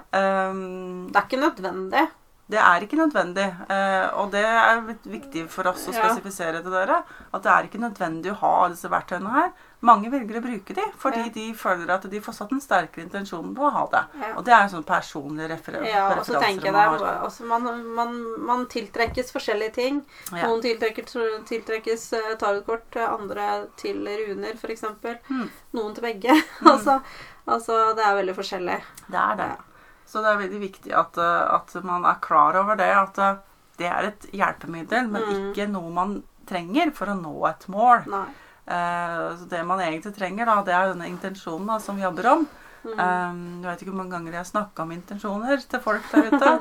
[SPEAKER 2] Um,
[SPEAKER 1] Det er ikke nødvendig.
[SPEAKER 2] Det er ikke nødvendig, eh, og det er viktig for oss å spesifisere til dere. At det er ikke nødvendig å ha alle disse verktøyene her. Mange velger å bruke de fordi de føler at de får satt en sterkere intensjon på å ha det. Og det er en sånn personlig refer
[SPEAKER 1] Ja, og så tenker jeg
[SPEAKER 2] man
[SPEAKER 1] det,
[SPEAKER 2] har.
[SPEAKER 1] altså man, man, man tiltrekkes forskjellige ting. Noen tiltrekkes, tiltrekkes eh, tarotkort, andre til runer f.eks.
[SPEAKER 2] Mm.
[SPEAKER 1] Noen til begge. altså, altså, det er veldig forskjellig.
[SPEAKER 2] Det er det.
[SPEAKER 1] Ja.
[SPEAKER 2] Så det er veldig viktig at, eh, at man er klar over det. At eh, det er et hjelpemiddel, men
[SPEAKER 1] Mm.
[SPEAKER 2] ikke noe man trenger for å nå et mål. Eh, så det man egentlig trenger, da, det er denne intensjonen da, som vi jobber om.
[SPEAKER 1] Mm.
[SPEAKER 2] Um, jeg vet ikke hvor mange ganger jeg har snakka om intensjoner til folk der ute.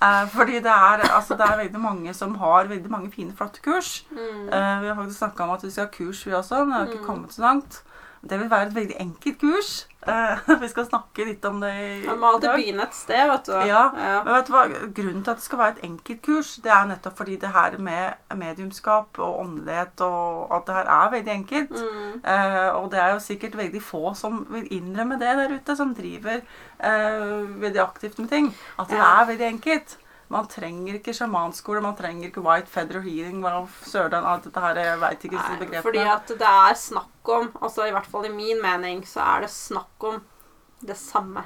[SPEAKER 2] uh, fordi det er, altså, det er veldig mange som har veldig mange fine, flotte kurs.
[SPEAKER 1] Mm.
[SPEAKER 2] Uh, vi har faktisk snakka om at vi skal ha kurs, vi også, men det har ikke
[SPEAKER 1] Mm.
[SPEAKER 2] kommet så langt. Det vil være et veldig enkelt kurs. Eh, vi skal snakke litt om det i
[SPEAKER 1] Man må alltid begynne et sted, vet du.
[SPEAKER 2] Ja,
[SPEAKER 1] ja.
[SPEAKER 2] Men vet du hva? Grunnen til at det skal være et enkelt kurs, det er nettopp fordi det her med mediumskap og åndelighet og at det her er veldig enkelt.
[SPEAKER 1] Mm.
[SPEAKER 2] Eh, og det er jo sikkert veldig få som vil innrømme det der ute, som driver eh, veldig aktivt med ting. At det
[SPEAKER 1] Ja.
[SPEAKER 2] er veldig enkelt. Man trenger ikke sjamanskole, man trenger ikke white feather healing, hva søren, alt dette her, jeg veit ikke disse begrepene.
[SPEAKER 1] fordi at det er snakk om, altså i hvert fall i min mening, så er det snakk om det samme.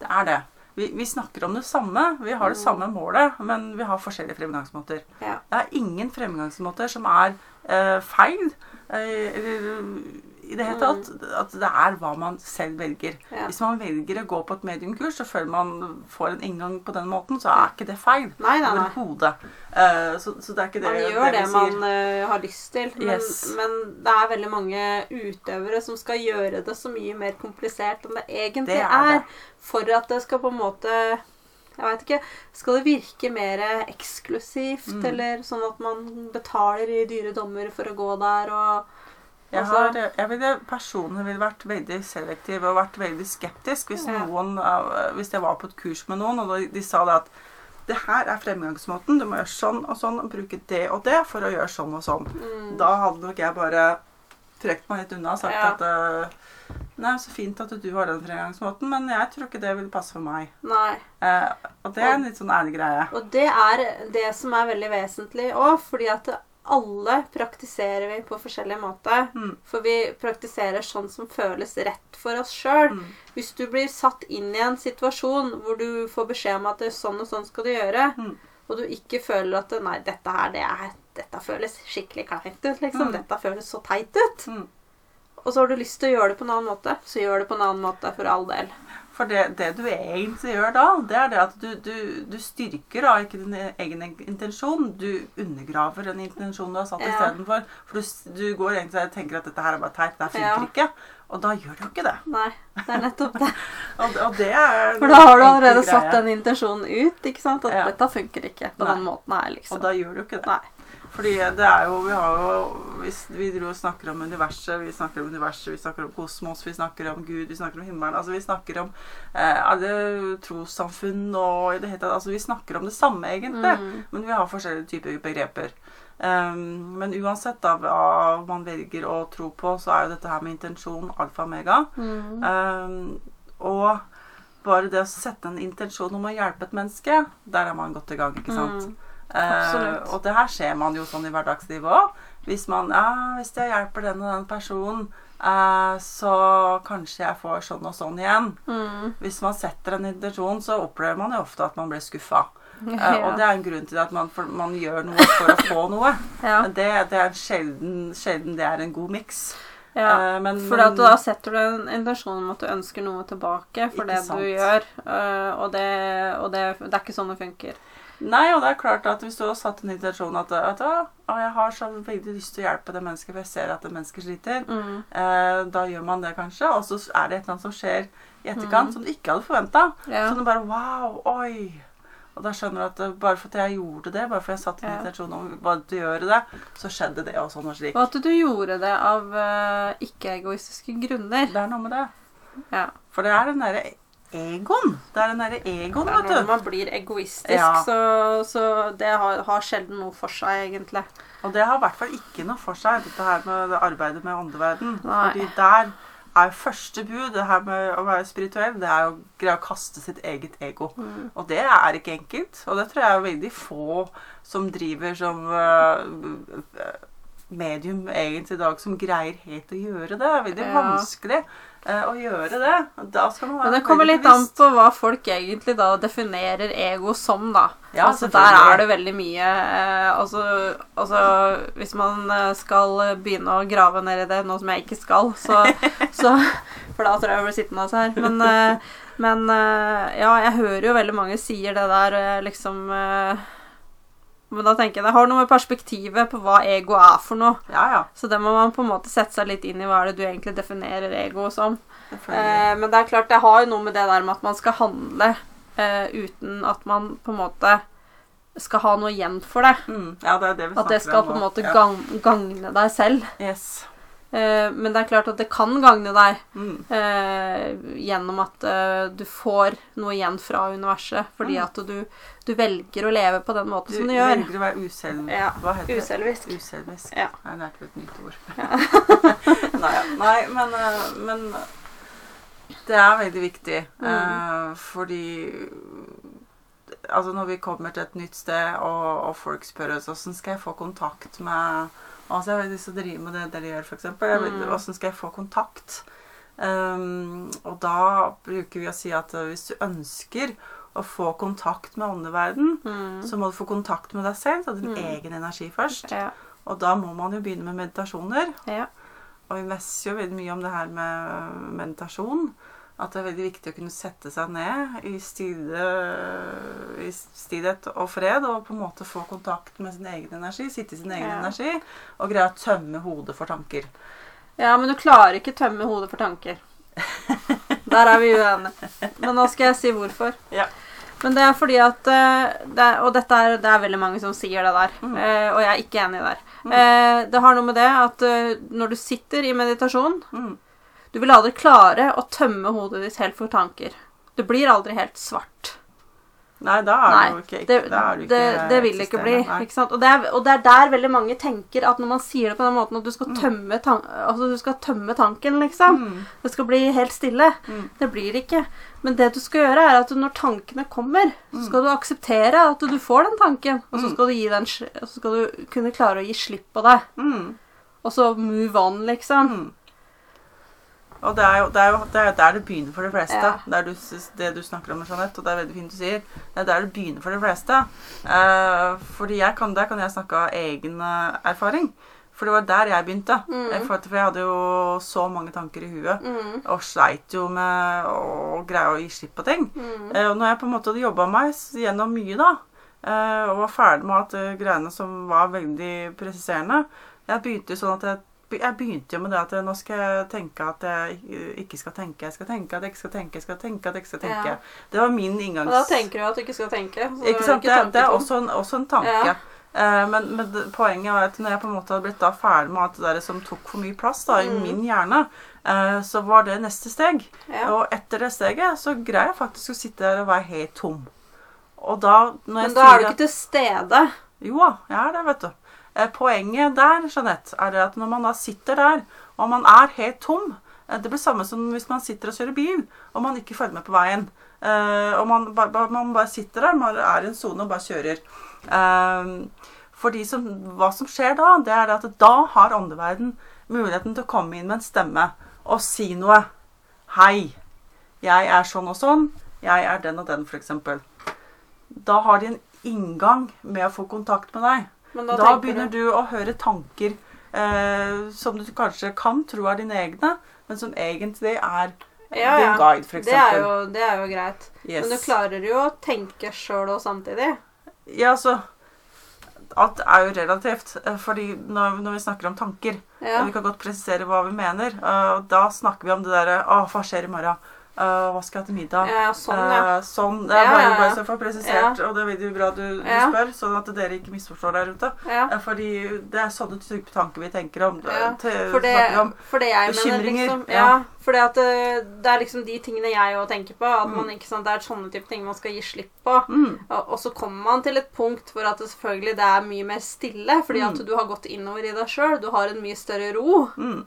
[SPEAKER 2] Det er det. Vi, vi snakker om det samme, vi har det
[SPEAKER 1] Mm.
[SPEAKER 2] samme målet, men vi har forskjellige fremgangsmåter.
[SPEAKER 1] Ja.
[SPEAKER 2] Det er ingen fremgangsmåter som er eh, feil. eh, i det hele tatt. At det er hva man selv velger.
[SPEAKER 1] Ja.
[SPEAKER 2] Hvis man velger å gå på et mediumkurs og føler man får en inngang på den måten, så er ikke det feil.
[SPEAKER 1] Nei, nei, nei.
[SPEAKER 2] Overhodet. Eh, så, så det er ikke det,
[SPEAKER 1] Man gjør det
[SPEAKER 2] det
[SPEAKER 1] man eh, har lyst til. Men,
[SPEAKER 2] Yes.
[SPEAKER 1] men det er veldig mange utøvere som skal gjøre det så mye mer komplisert enn det egentlig
[SPEAKER 2] Det er
[SPEAKER 1] er.
[SPEAKER 2] det.
[SPEAKER 1] For at det skal på en måte jeg vet ikke, Skal det virke mer eksklusivt,
[SPEAKER 2] Mm.
[SPEAKER 1] eller sånn at man betaler i dyre dommer for å gå der og
[SPEAKER 2] Jeg,
[SPEAKER 1] altså-
[SPEAKER 2] har, jeg ville personlig ville vært veldig selektiv og vært veldig skeptisk hvis, noen, eh, hvis jeg var på et kurs med noen, og de, de sa det at det her er fremgangsmåten, du må gjøre sånn og sånn og bruke det og det for å gjøre sånn og sånn.
[SPEAKER 1] mm,
[SPEAKER 2] Da hadde nok jeg bare trukket meg litt unna og sagt
[SPEAKER 1] Ja.
[SPEAKER 2] at eh, Nei, så fint at du har den fremgangsmåten, men jeg tror ikke det vil passe for meg.
[SPEAKER 1] Nei.
[SPEAKER 2] Eh, og det er en litt sånn ærlig greie.
[SPEAKER 1] Og det er det som er veldig vesentlig òg, fordi at alle praktiserer vi på forskjellig måte.
[SPEAKER 2] Mm.
[SPEAKER 1] For vi praktiserer sånn som føles rett for oss sjøl.
[SPEAKER 2] Mm.
[SPEAKER 1] Hvis du blir satt inn i en situasjon hvor du får beskjed om at det er sånn og sånn skal du gjøre,
[SPEAKER 2] Mm.
[SPEAKER 1] og du ikke føler at Nei, dette her, det er Dette føles skikkelig kleint ut, liksom.
[SPEAKER 2] Mm.
[SPEAKER 1] Dette føles så teit ut.
[SPEAKER 2] Mm.
[SPEAKER 1] Og så har du lyst til å gjøre det på en annen måte, så gjør det på en annen måte for all del.
[SPEAKER 2] For det, det du egentlig gjør da, det er det at du, du, du styrker da ikke din egen intensjon. Du undergraver den intensjonen du har satt
[SPEAKER 1] Ja.
[SPEAKER 2] istedenfor. For du, du går egentlig og tenker at dette her er bare teit, det her funker
[SPEAKER 1] Ja.
[SPEAKER 2] ikke. Og da gjør du jo ikke det.
[SPEAKER 1] Nei, det er nettopp det.
[SPEAKER 2] Og, og det
[SPEAKER 1] For da har du allerede satt den intensjonen ut, ikke sant? At
[SPEAKER 2] Ja.
[SPEAKER 1] dette funker ikke på
[SPEAKER 2] Nei.
[SPEAKER 1] den måten her, liksom.
[SPEAKER 2] Og da gjør du ikke det.
[SPEAKER 1] Nei.
[SPEAKER 2] Fordi det er jo Vi har jo hvis vi dro og snakker om universet, vi snakker om universet, vi snakker om kosmos, vi snakker om Gud, vi snakker om himmelen. Altså vi snakker om eh, alle trossamfunn og i det hele tatt Altså vi snakker om det samme, egentlig.
[SPEAKER 1] Mm.
[SPEAKER 2] Men vi har forskjellige typer begreper. Um, men uansett da, hva man velger å tro på, så er jo dette her med intensjon alfa og mega.
[SPEAKER 1] Mm.
[SPEAKER 2] Um, og bare det å sette en intensjon om å hjelpe et menneske, der er man godt i gang, ikke sant?
[SPEAKER 1] Mm.
[SPEAKER 2] Eh, og det her ser man jo sånn i hverdagslivet òg. Hvis man ja, hvis jeg hjelper den og den personen, eh, så kanskje jeg får sånn og sånn igjen.
[SPEAKER 1] Mm.
[SPEAKER 2] Hvis man setter en intensjon, så opplever man jo ofte at man blir skuffa. Eh, og det er en grunn til at man, for, man gjør noe for å få noe.
[SPEAKER 1] Ja.
[SPEAKER 2] Det, det er sjelden, sjelden det er en god miks.
[SPEAKER 1] Ja,
[SPEAKER 2] Eh, men,
[SPEAKER 1] for at da setter du en intensjon om at du ønsker noe tilbake for det
[SPEAKER 2] sant.
[SPEAKER 1] du gjør. øh, og det, og det, det er ikke sånn det funker.
[SPEAKER 2] Nei, og det er klart at hvis du har satt en intensjon at, at å, jeg har så veldig lyst til å hjelpe det mennesket, for jeg ser at det mennesket sliter,
[SPEAKER 1] Mm.
[SPEAKER 2] eh, da gjør man det kanskje, og så er det et eller annet som skjer i etterkant
[SPEAKER 1] Mm.
[SPEAKER 2] som du ikke hadde forventa.
[SPEAKER 1] Ja.
[SPEAKER 2] Så du bare wow, oi. Og da skjønner du at det, bare fordi jeg gjorde det, bare fordi jeg satte en
[SPEAKER 1] Ja.
[SPEAKER 2] intensjon om å gjøre det, så skjedde det og sånn og slik.
[SPEAKER 1] Og at du gjorde det av uh, ikke-egoistiske grunner.
[SPEAKER 2] Det er noe med det.
[SPEAKER 1] Ja.
[SPEAKER 2] For det er den derre egoen. Det er den derre egoen, vet du.
[SPEAKER 1] når man blir egoistisk,
[SPEAKER 2] Ja.
[SPEAKER 1] så, så det har, har sjelden noe for seg, egentlig.
[SPEAKER 2] Og det har i hvert fall ikke noe for seg, dette her med arbeidet med åndeverden.
[SPEAKER 1] Nei.
[SPEAKER 2] Fordi der er første bud, det her med å være spirituell, det er å greie å kaste sitt eget ego.
[SPEAKER 1] Mm.
[SPEAKER 2] Og det er ikke enkelt. Og det tror jeg er veldig få som driver som uh, medium egentlig i dag, som greier helt å gjøre det. Det er veldig
[SPEAKER 1] Ja.
[SPEAKER 2] vanskelig å gjøre det. Da skal man være
[SPEAKER 1] Men det kommer litt an på hva folk egentlig da definerer ego som, da.
[SPEAKER 2] Ja,
[SPEAKER 1] altså, der er det veldig mye eh, altså, altså Hvis man eh, skal begynne å grave ned i det, noe som jeg ikke skal, så, så For da tror jeg jeg blir sittende her. Men, eh, men eh, ja, jeg hører jo veldig mange sier det der eh, liksom eh, Men da tenker jeg det har noe med perspektivet på hva ego er for noe.
[SPEAKER 2] Ja, ja.
[SPEAKER 1] Så det må man på en måte sette seg litt inn i hva er det du egentlig definerer ego som. Eh, men det er klart, det har jo noe med det der med at man skal handle eh, uten at man på en måte skal ha noe igjen for det.
[SPEAKER 2] Mm, ja, det er det vi
[SPEAKER 1] At det skal på en måte gang, gagne deg selv.
[SPEAKER 2] Yes.
[SPEAKER 1] Eh, men det er klart at det kan gagne deg
[SPEAKER 2] Mm.
[SPEAKER 1] eh, gjennom at eh, du får noe igjen fra universet. Fordi
[SPEAKER 2] Mm.
[SPEAKER 1] at du, du velger å leve på den måten
[SPEAKER 2] Du
[SPEAKER 1] som du gjør.
[SPEAKER 2] Du velger å være uselv...
[SPEAKER 1] Ja,
[SPEAKER 2] Hva heter det?
[SPEAKER 1] Uselvisk.
[SPEAKER 2] Uselvisk.
[SPEAKER 1] Ja.
[SPEAKER 2] Jeg lærte et nytt ord. Nei, ja. Nei, men, eh, men det er veldig viktig.
[SPEAKER 1] Mm.
[SPEAKER 2] eh, fordi Altså, når vi kommer til et nytt sted, og, og folk spør oss åssen skal jeg få kontakt med Altså, jeg har lyst til å drive med det dere gjør, f.eks.
[SPEAKER 1] Mm.
[SPEAKER 2] Åssen skal jeg få kontakt? Um, og da bruker vi å si at eh, hvis du ønsker å få kontakt med åndeverden,
[SPEAKER 1] Mm.
[SPEAKER 2] så må du få kontakt med deg selv, ta din
[SPEAKER 1] Mm.
[SPEAKER 2] egen energi først.
[SPEAKER 1] Ja.
[SPEAKER 2] Og da må man jo begynne med meditasjoner.
[SPEAKER 1] Ja.
[SPEAKER 2] Og vi messer jo veldig mye om det her med meditasjon. At det er veldig viktig å kunne sette seg ned i, stille, i stillhet og fred og på en måte få kontakt med sin egen energi. Sitte i sin egen
[SPEAKER 1] Ja.
[SPEAKER 2] energi og greie å tømme hodet for tanker.
[SPEAKER 1] ja, men du klarer ikke tømme hodet for tanker. Der er vi uenige. Men nå skal jeg si hvorfor.
[SPEAKER 2] Ja.
[SPEAKER 1] Men det er fordi at eh, det Og dette er, det er veldig mange som sier det der.
[SPEAKER 2] Mm.
[SPEAKER 1] eh, og jeg er ikke enig der.
[SPEAKER 2] Mm.
[SPEAKER 1] Eh, det har noe med det at når du sitter i meditasjon
[SPEAKER 2] Mm.
[SPEAKER 1] Du vil aldri klare å tømme hodet ditt helt for tanker. Det blir aldri helt svart.
[SPEAKER 2] Nei, da er
[SPEAKER 1] Nei,
[SPEAKER 2] du ikke,
[SPEAKER 1] Det,
[SPEAKER 2] da er du ikke
[SPEAKER 1] det, det vil det ikke bli. Ikke? Og, det er, og det er der veldig mange tenker at når man sier det på den måten at du skal
[SPEAKER 2] Mm.
[SPEAKER 1] tømme, tan altså, du skal tømme tanken, liksom.
[SPEAKER 2] Mm.
[SPEAKER 1] Det skal bli helt stille.
[SPEAKER 2] Mm.
[SPEAKER 1] Det blir det ikke. Men det du skal gjøre, er at når tankene kommer, så skal du akseptere at du får den tanken. Og så
[SPEAKER 2] Mm.
[SPEAKER 1] skal du, den, så skal du kunne klare å gi slipp på det.
[SPEAKER 2] Mm.
[SPEAKER 1] Og så move on, liksom.
[SPEAKER 2] Og det er jo, det er jo det er der det begynner for de fleste.
[SPEAKER 1] Ja.
[SPEAKER 2] Det du, det du snakker om, Jeanette, og det er veldig fint du sier. Det er der det begynner for de fleste. Uh, fordi jeg kan, der kan jeg snakke av egen eh, erfaring. For det var der jeg begynte.
[SPEAKER 1] Mm.
[SPEAKER 2] For, jeg hadde jo så mange tanker i huet.
[SPEAKER 1] Mm.
[SPEAKER 2] Og sleit jo med å greie å gi slipp på ting.
[SPEAKER 1] Mm.
[SPEAKER 2] Uh, når jeg på en måte hadde jobba meg gjennom mye, da, uh, og var ferdig med at uh, greiene som var veldig presiserende Jeg begynte jo sånn at jeg, jeg begynte jo med det at nå skal jeg tenke at jeg ikke skal tenke. Jeg skal tenke at jeg ikke skal tenke, jeg skal tenke at jeg ikke skal tenke.
[SPEAKER 1] Ja.
[SPEAKER 2] Det var min inngangs...
[SPEAKER 1] Og da tenker du at du ikke skal tenke. Så
[SPEAKER 2] Ikke sant? Det, det er også en, også en tanke.
[SPEAKER 1] Ja.
[SPEAKER 2] Eh, men, men poenget var at når jeg på en måte hadde blitt da ferdig med alt det der som tok for mye plass da, i
[SPEAKER 1] Mm.
[SPEAKER 2] min hjerne, eh, så var det neste steg.
[SPEAKER 1] ja.
[SPEAKER 2] Og etter det steget så greier jeg faktisk å sitte der og være helt tom. Og da når jeg
[SPEAKER 1] Men da er du ikke til stede.
[SPEAKER 2] Jo da, jeg er det, vet du. Eh, Poenget der, Jeanette, er at når man da sitter der, og man er helt tom eh, Det blir samme som hvis man sitter og kjører bil, og man ikke følger med på veien. Eh, og man, man bare sitter der, man er i en sone og bare kjører. For de som, hva som skjer da, det er at da har åndeverden muligheten til å komme inn med en stemme og si noe. Hei, jeg er sånn og sånn. Jeg er den og den, f.eks. Da har de en inngang med å få kontakt med deg.
[SPEAKER 1] Men
[SPEAKER 2] Da,
[SPEAKER 1] da,
[SPEAKER 2] begynner
[SPEAKER 1] du
[SPEAKER 2] å høre tanker eh, som du kanskje kan tro er dine egne, men som egentlig er
[SPEAKER 1] Ja,
[SPEAKER 2] din
[SPEAKER 1] ja.
[SPEAKER 2] guide, for
[SPEAKER 1] Det er, jo, det er jo greit.
[SPEAKER 2] Yes.
[SPEAKER 1] Men du klarer jo å tenke sjøl og samtidig.
[SPEAKER 2] Ja, altså Alt er jo relativt. eh, Fordi når, når vi snakker om tanker
[SPEAKER 1] Ja.
[SPEAKER 2] Vi kan godt presisere hva vi mener. eh, og da snakker vi om det derre Å, hva skjer i morgen? Eh, hva skal jeg til middag?
[SPEAKER 1] Ja, sånn, ja.
[SPEAKER 2] Uh, sånn. Det er bare, bare så for presisert, og det er veldig bra du, du spør, sånn at dere ikke misforstår der ute.
[SPEAKER 1] ja.
[SPEAKER 2] Eh, Fordi det er sånne type tanker vi tenker om.
[SPEAKER 1] Ja, For det,
[SPEAKER 2] om.
[SPEAKER 1] for det jeg mener,
[SPEAKER 2] bekymringer,
[SPEAKER 1] liksom.
[SPEAKER 2] ja.
[SPEAKER 1] Ja, for det, det, er liksom de tingene jeg òg tenker på. At
[SPEAKER 2] Mm.
[SPEAKER 1] man ikke sant, Det er sånne type ting man skal gi slipp på.
[SPEAKER 2] Mm,
[SPEAKER 1] Og, og så kommer man til et punkt hvor at det selvfølgelig det er mye mer stille. Fordi
[SPEAKER 2] Mm.
[SPEAKER 1] at du har gått innover i deg sjøl. Du har en mye større ro.
[SPEAKER 2] mm.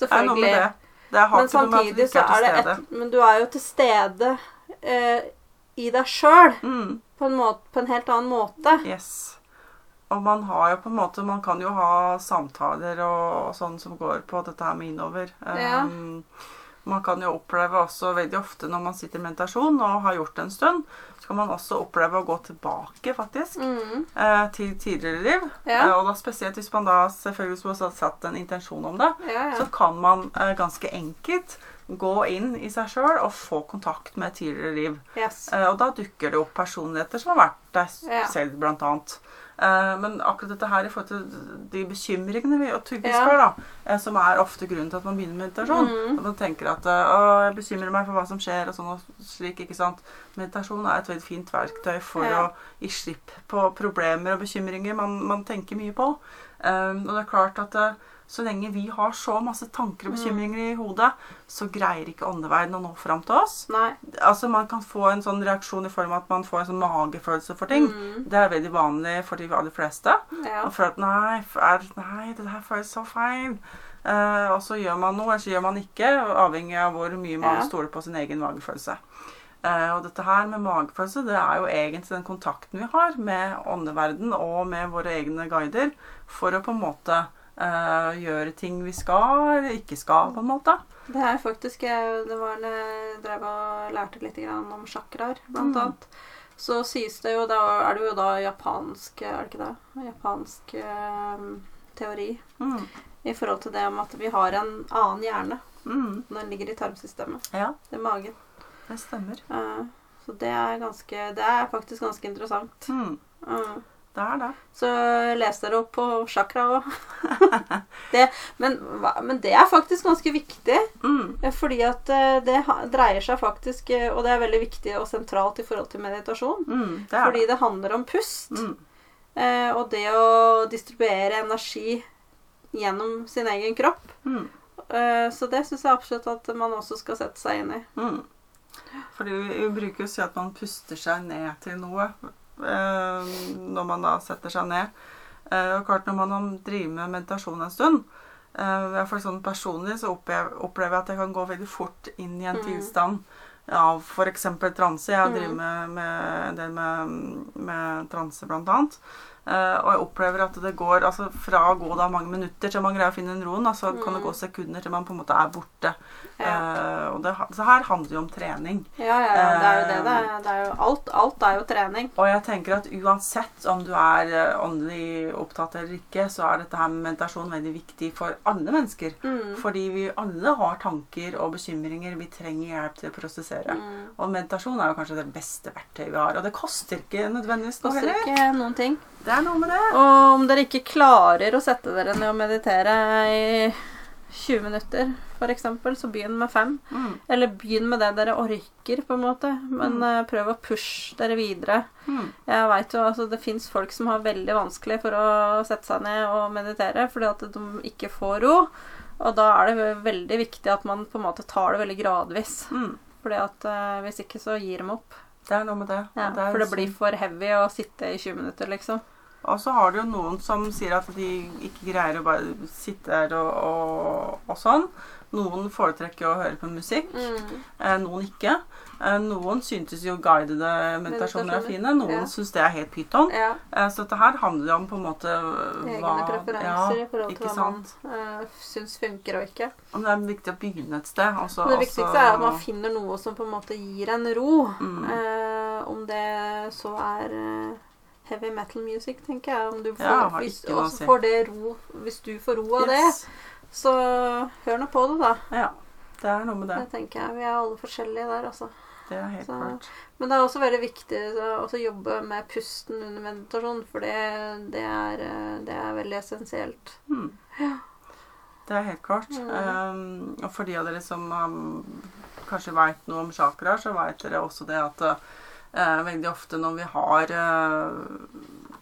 [SPEAKER 2] Det er noe med det. Det har
[SPEAKER 1] Men
[SPEAKER 2] ikke noe med at du ikke er
[SPEAKER 1] er det
[SPEAKER 2] til stede.
[SPEAKER 1] et Men du er jo til stede eh, i deg sjøl.
[SPEAKER 2] Mm.
[SPEAKER 1] På, på en helt annen måte.
[SPEAKER 2] Yes. Og man har jo på en måte Man kan jo ha samtaler og, og sånn som går på dette her med innover.
[SPEAKER 1] Ja.
[SPEAKER 2] Man kan jo oppleve også veldig ofte når man sitter i meditasjon og har gjort det en stund, så kan man også oppleve å gå tilbake, faktisk,
[SPEAKER 1] Mm.
[SPEAKER 2] eh, til tidligere liv.
[SPEAKER 1] Ja.
[SPEAKER 2] Eh, og da spesielt hvis man da selvfølgelig skulle har satt en intensjon om det,
[SPEAKER 1] Ja, ja.
[SPEAKER 2] så kan man eh, ganske enkelt gå inn i seg sjøl og få kontakt med tidligere liv.
[SPEAKER 1] Yes.
[SPEAKER 2] Og da dukker det opp personligheter som har vært der selv, blant annet. Eh, men akkurat dette her i forhold til de bekymringene vi og typisk
[SPEAKER 1] Ja.
[SPEAKER 2] har, da, eh, som er ofte grunnen til at man begynner med meditasjon
[SPEAKER 1] mm.
[SPEAKER 2] At man tenker at eh, å, jeg bekymrer meg for hva som skjer, og sånn og slik. ikke sant? Meditasjon er et veldig fint verktøy for
[SPEAKER 1] Ja.
[SPEAKER 2] å gi slipp på problemer og bekymringer man, man tenker mye på. Um, og det er klart at så lenge vi har så masse tanker og
[SPEAKER 1] Mm.
[SPEAKER 2] bekymringer i hodet, så greier ikke åndeverdenen å nå fram til oss
[SPEAKER 1] Nei.
[SPEAKER 2] altså Man kan få en sånn reaksjon i form av at man får en sånn magefølelse for ting.
[SPEAKER 1] Mm.
[SPEAKER 2] Det er veldig vanlig for de aller fleste.
[SPEAKER 1] Ja.
[SPEAKER 2] Og føler at nei, er, nei, det her føles så feil. Eh, og så gjør man noe, eller så gjør man ikke, avhengig av hvor mye man
[SPEAKER 1] Ja.
[SPEAKER 2] stoler på sin egen magefølelse. Uh, og dette her med magefølelse, det er jo egentlig den kontakten vi har med åndeverden og med våre egne guider for å på en måte eh, gjøre ting vi skal eller ikke skal, på en måte.
[SPEAKER 1] Det er faktisk jeg, Det var jeg drev og lærte litt om chakraer, blant
[SPEAKER 2] Mm.
[SPEAKER 1] annet. Så sies det jo Da er det jo da japansk Er det ikke det? Japansk uh, teori
[SPEAKER 2] Mm.
[SPEAKER 1] i forhold til det om at vi har en annen hjerne.
[SPEAKER 2] Mm.
[SPEAKER 1] Den ligger i tarmsystemet.
[SPEAKER 2] Ja,
[SPEAKER 1] Det er magen.
[SPEAKER 2] det stemmer.
[SPEAKER 1] Uh, så det er ganske Det er faktisk ganske interessant.
[SPEAKER 2] Mm. Det er det.
[SPEAKER 1] Så les dere opp på chakra òg. men, men det er faktisk ganske viktig.
[SPEAKER 2] Mm.
[SPEAKER 1] eh, Fordi at eh, det dreier seg faktisk eh, Og det er veldig viktig og sentralt i forhold til meditasjon.
[SPEAKER 2] Mm, det
[SPEAKER 1] Fordi
[SPEAKER 2] det.
[SPEAKER 1] det handler om pust.
[SPEAKER 2] Mm.
[SPEAKER 1] eh, Og det å distribuere energi gjennom sin egen kropp.
[SPEAKER 2] Mm.
[SPEAKER 1] Eh, Så det syns jeg absolutt at man også skal sette seg inn i.
[SPEAKER 2] Mm. Fordi vi, bruker å si at man puster seg ned til noe når man da setter seg ned. Eh, og klart når man driver med meditasjon en stund eh, i hvert fall sånn Personlig så opplever, jeg at jeg kan gå veldig fort inn i en
[SPEAKER 1] Mm.
[SPEAKER 2] tilstand av f.eks. transe. Jeg
[SPEAKER 1] Mm.
[SPEAKER 2] driver med, med en del med, med transe, blant annet. Eh, og jeg opplever at det går altså fra å gå da mange minutter til man greier å finne den roen, altså kan det
[SPEAKER 1] Mm.
[SPEAKER 2] gå sekunder til man på en måte er borte.
[SPEAKER 1] Ja.
[SPEAKER 2] Eh, og det, så her handler det jo om trening.
[SPEAKER 1] Ja, ja, ja, det er jo det.
[SPEAKER 2] Eh.
[SPEAKER 1] Det er, det er jo alt, alt er jo trening.
[SPEAKER 2] Og jeg tenker at uansett om du er eh, åndelig opptatt eller ikke, så er dette her med meditasjon veldig viktig for alle mennesker.
[SPEAKER 1] Mm.
[SPEAKER 2] Fordi vi alle har tanker og bekymringer vi trenger hjelp til å prosessere.
[SPEAKER 1] Mm.
[SPEAKER 2] Og meditasjon er jo kanskje det beste verktøyet vi har. Og det koster ikke nødvendigvis noe
[SPEAKER 1] Koster
[SPEAKER 2] heller.
[SPEAKER 1] ikke noen ting.
[SPEAKER 2] Det er noe med det.
[SPEAKER 1] Og om dere ikke klarer å sette dere ned og meditere i 20 minutter, f.eks., så begynn med fem.
[SPEAKER 2] Mm.
[SPEAKER 1] Eller begynn med det dere orker, på en måte. Men
[SPEAKER 2] Mm.
[SPEAKER 1] uh, prøv å pushe dere videre.
[SPEAKER 2] Mm.
[SPEAKER 1] Jeg vet jo, altså Det fins folk som har veldig vanskelig for å sette seg ned og meditere fordi at de ikke får ro. Og da er det veldig viktig at man på en måte tar det veldig gradvis.
[SPEAKER 2] Mm.
[SPEAKER 1] Fordi at uh, Hvis ikke så gir de opp.
[SPEAKER 2] Det er noe med det.
[SPEAKER 1] Ja,
[SPEAKER 2] det er
[SPEAKER 1] for det blir for heavy å sitte i 20 minutter, liksom.
[SPEAKER 2] Og så har du jo noen som sier at de ikke greier å bare sitte der og, og, og sånn. Noen foretrekker å høre på musikk, eh, noen ikke. Eh, noen syntes jo guidede meditasjoner er fine. Noen
[SPEAKER 1] ja.
[SPEAKER 2] syns det er helt pyton.
[SPEAKER 1] Ja.
[SPEAKER 2] Eh, så dette her handler jo om på en måte
[SPEAKER 1] Egne preferanser i forhold til hva man
[SPEAKER 2] sant?
[SPEAKER 1] uh, syns funker og ikke.
[SPEAKER 2] Men det er viktig å begynne et sted.
[SPEAKER 1] Også, det viktigste er at man finner noe som på en måte gir en ro.
[SPEAKER 2] Mm.
[SPEAKER 1] Om det så er heavy metal music, tenker jeg. Om du får,
[SPEAKER 2] Ja,
[SPEAKER 1] hvis, også får det ro Hvis du får ro av
[SPEAKER 2] Yes.
[SPEAKER 1] det, så hør nå på det, da.
[SPEAKER 2] Ja. Det er noe med det.
[SPEAKER 1] Det tenker jeg. Vi er alle forskjellige der, altså.
[SPEAKER 2] Det er helt
[SPEAKER 1] Så-
[SPEAKER 2] klart.
[SPEAKER 1] Men det er også veldig viktig å jobbe med pusten under meditasjon, for det, det, er, eh, det er veldig essensielt.
[SPEAKER 2] Mm. Det er helt klart.
[SPEAKER 1] Mm.
[SPEAKER 2] Um, og for de av dere som um, kanskje veit noe om chakraer, så veit dere også det at uh, veldig ofte når vi har uh,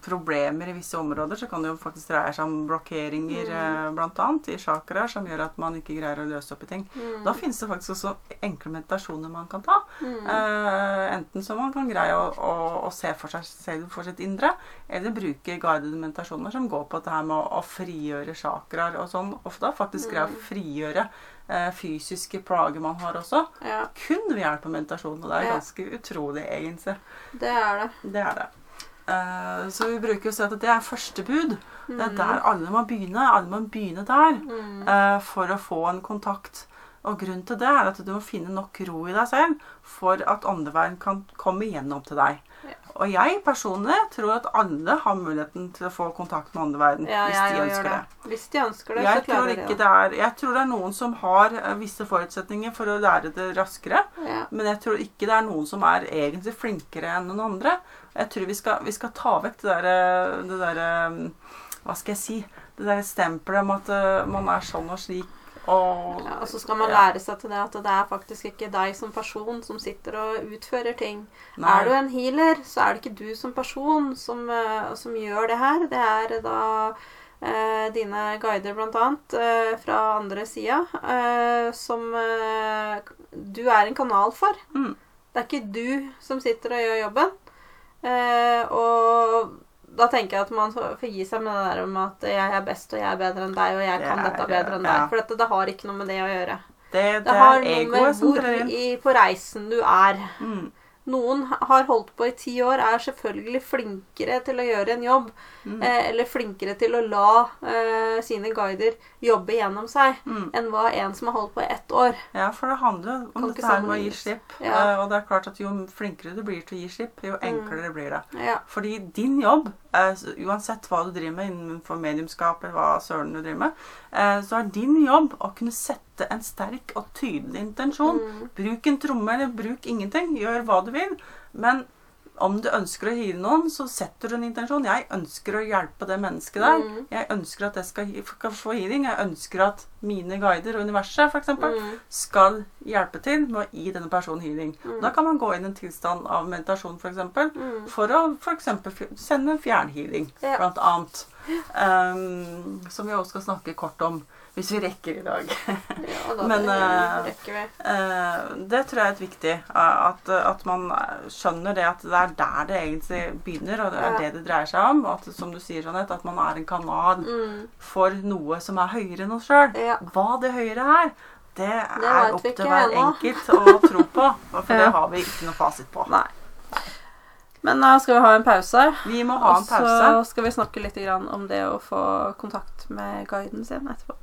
[SPEAKER 2] problemer i visse områder, så kan det jo faktisk dreie seg om blokkeringer
[SPEAKER 1] Mm.
[SPEAKER 2] bl.a. blant annet i chakraer som gjør at man ikke greier å løse opp i ting.
[SPEAKER 1] Mm.
[SPEAKER 2] Da finnes det faktisk også enkle meditasjoner man kan ta.
[SPEAKER 1] Mm.
[SPEAKER 2] Eh, enten så man kan greie å, å, å se for seg selv for sitt indre, eller bruke guidede meditasjoner som går på dette med å, å frigjøre chakraer og sånn. Ofte faktisk greie å
[SPEAKER 1] Mm.
[SPEAKER 2] frigjøre eh, fysiske plager man har også.
[SPEAKER 1] Ja,
[SPEAKER 2] Kun ved hjelp av meditasjon. Og det er
[SPEAKER 1] Ja.
[SPEAKER 2] ganske utrolig, egentlig.
[SPEAKER 1] det er det.
[SPEAKER 2] Det er det. Uh, så vi bruker jo å si at det er første bud. Det er
[SPEAKER 1] Mm.
[SPEAKER 2] der alle må begynne. Alle må begynne der
[SPEAKER 1] Mm.
[SPEAKER 2] uh, for å få en kontakt. Og grunnen til det er at du må finne nok ro i deg selv for at åndeverden kan komme igjennom til deg.
[SPEAKER 1] Ja.
[SPEAKER 2] Og jeg personlig tror at alle har muligheten til å få kontakt med åndeverden
[SPEAKER 1] Ja,
[SPEAKER 2] hvis de ønsker det.
[SPEAKER 1] det. Hvis de ønsker det,
[SPEAKER 2] Jeg
[SPEAKER 1] så klarer de det.
[SPEAKER 2] det er, jeg tror det er noen som har eh, visse forutsetninger for å lære det raskere.
[SPEAKER 1] Ja.
[SPEAKER 2] Men jeg tror ikke det er noen som er egentlig flinkere enn noen andre. Jeg tror vi skal, vi skal ta vekk det derre der, Hva skal jeg si? Det derre stempelet om at eh, man er sånn og slik og
[SPEAKER 1] Ja, og så skal man lære seg til det at det er faktisk ikke deg som person som sitter og utfører ting.
[SPEAKER 2] Nei.
[SPEAKER 1] Er du en healer, så er det ikke du som person som, eh, som gjør det her. Det er da eh, dine guider, blant annet, eh, fra andre sida, eh, som eh, du er en kanal for.
[SPEAKER 2] Mm.
[SPEAKER 1] Det er ikke du som sitter og gjør jobben. Eh, og da tenker jeg at man får gi seg med det der om at jeg er best, og jeg er bedre enn deg, og jeg
[SPEAKER 2] Det
[SPEAKER 1] kan
[SPEAKER 2] er-
[SPEAKER 1] dette bedre enn
[SPEAKER 2] ja.
[SPEAKER 1] deg. For dette, det har ikke noe med det å gjøre.
[SPEAKER 2] Det, det,
[SPEAKER 1] Det har noe med hvor i, på reisen du er.
[SPEAKER 2] Mm.
[SPEAKER 1] Noen har holdt på i ti år, er selvfølgelig flinkere til å gjøre en jobb.
[SPEAKER 2] Mm.
[SPEAKER 1] Eh, eller flinkere til å la eh, sine guider jobbe gjennom seg,
[SPEAKER 2] Mm.
[SPEAKER 1] enn hva en som har holdt på i ett år.
[SPEAKER 2] Ja, for det handler jo om dette her med å gi slipp.
[SPEAKER 1] Ja.
[SPEAKER 2] Eh, og det er klart at jo flinkere du blir til å gi slipp, jo enklere blir det.
[SPEAKER 1] Ja.
[SPEAKER 2] Fordi din jobb, eh, uansett hva du driver med innenfor mediumskap, eller hva søren du driver med, eh, så er din jobb å kunne sette en sterk og tydelig intensjon.
[SPEAKER 1] Mm.
[SPEAKER 2] Bruk en tromme, eller bruk ingenting. Gjør hva du vil. Men om du ønsker å hyre noen, så setter du en intensjon. Jeg ønsker å hjelpe det mennesket der.
[SPEAKER 1] Mm.
[SPEAKER 2] Jeg ønsker at jeg skal skal få healing. Jeg ønsker at mine guider og universet, f.eks.,
[SPEAKER 1] Mm.
[SPEAKER 2] skal hjelpe til med å gi denne personen healing.
[SPEAKER 1] Mm.
[SPEAKER 2] Da kan man gå inn i en tilstand av meditasjon, f.eks., for, eksempel,
[SPEAKER 1] Mm.
[SPEAKER 2] for å for eksempel sende fjernhealing,
[SPEAKER 1] Ja.
[SPEAKER 2] blant annet. Um, som vi også skal snakke kort om, hvis vi rekker i dag.
[SPEAKER 1] Ja, da
[SPEAKER 2] Men, eh,
[SPEAKER 1] rekker vi.
[SPEAKER 2] Eh, det tror jeg er viktig. eh, At, at man skjønner det at det er der det egentlig begynner, og det er
[SPEAKER 1] Ja.
[SPEAKER 2] det det dreier seg om. At, som du sier, Jeanette, at man er en kanal
[SPEAKER 1] Mm.
[SPEAKER 2] for noe som er høyere enn oss sjøl.
[SPEAKER 1] Ja.
[SPEAKER 2] Hva det høyere er, det er opp til hver
[SPEAKER 1] ennå.
[SPEAKER 2] enkelt å tro på. For
[SPEAKER 1] Ja.
[SPEAKER 2] det har vi ikke noe fasit på.
[SPEAKER 1] Nei. Men da skal vi ha en pause.
[SPEAKER 2] Vi må ha en pause.
[SPEAKER 1] Og så skal vi snakke litt om det å få kontakt med guiden sin etterpå.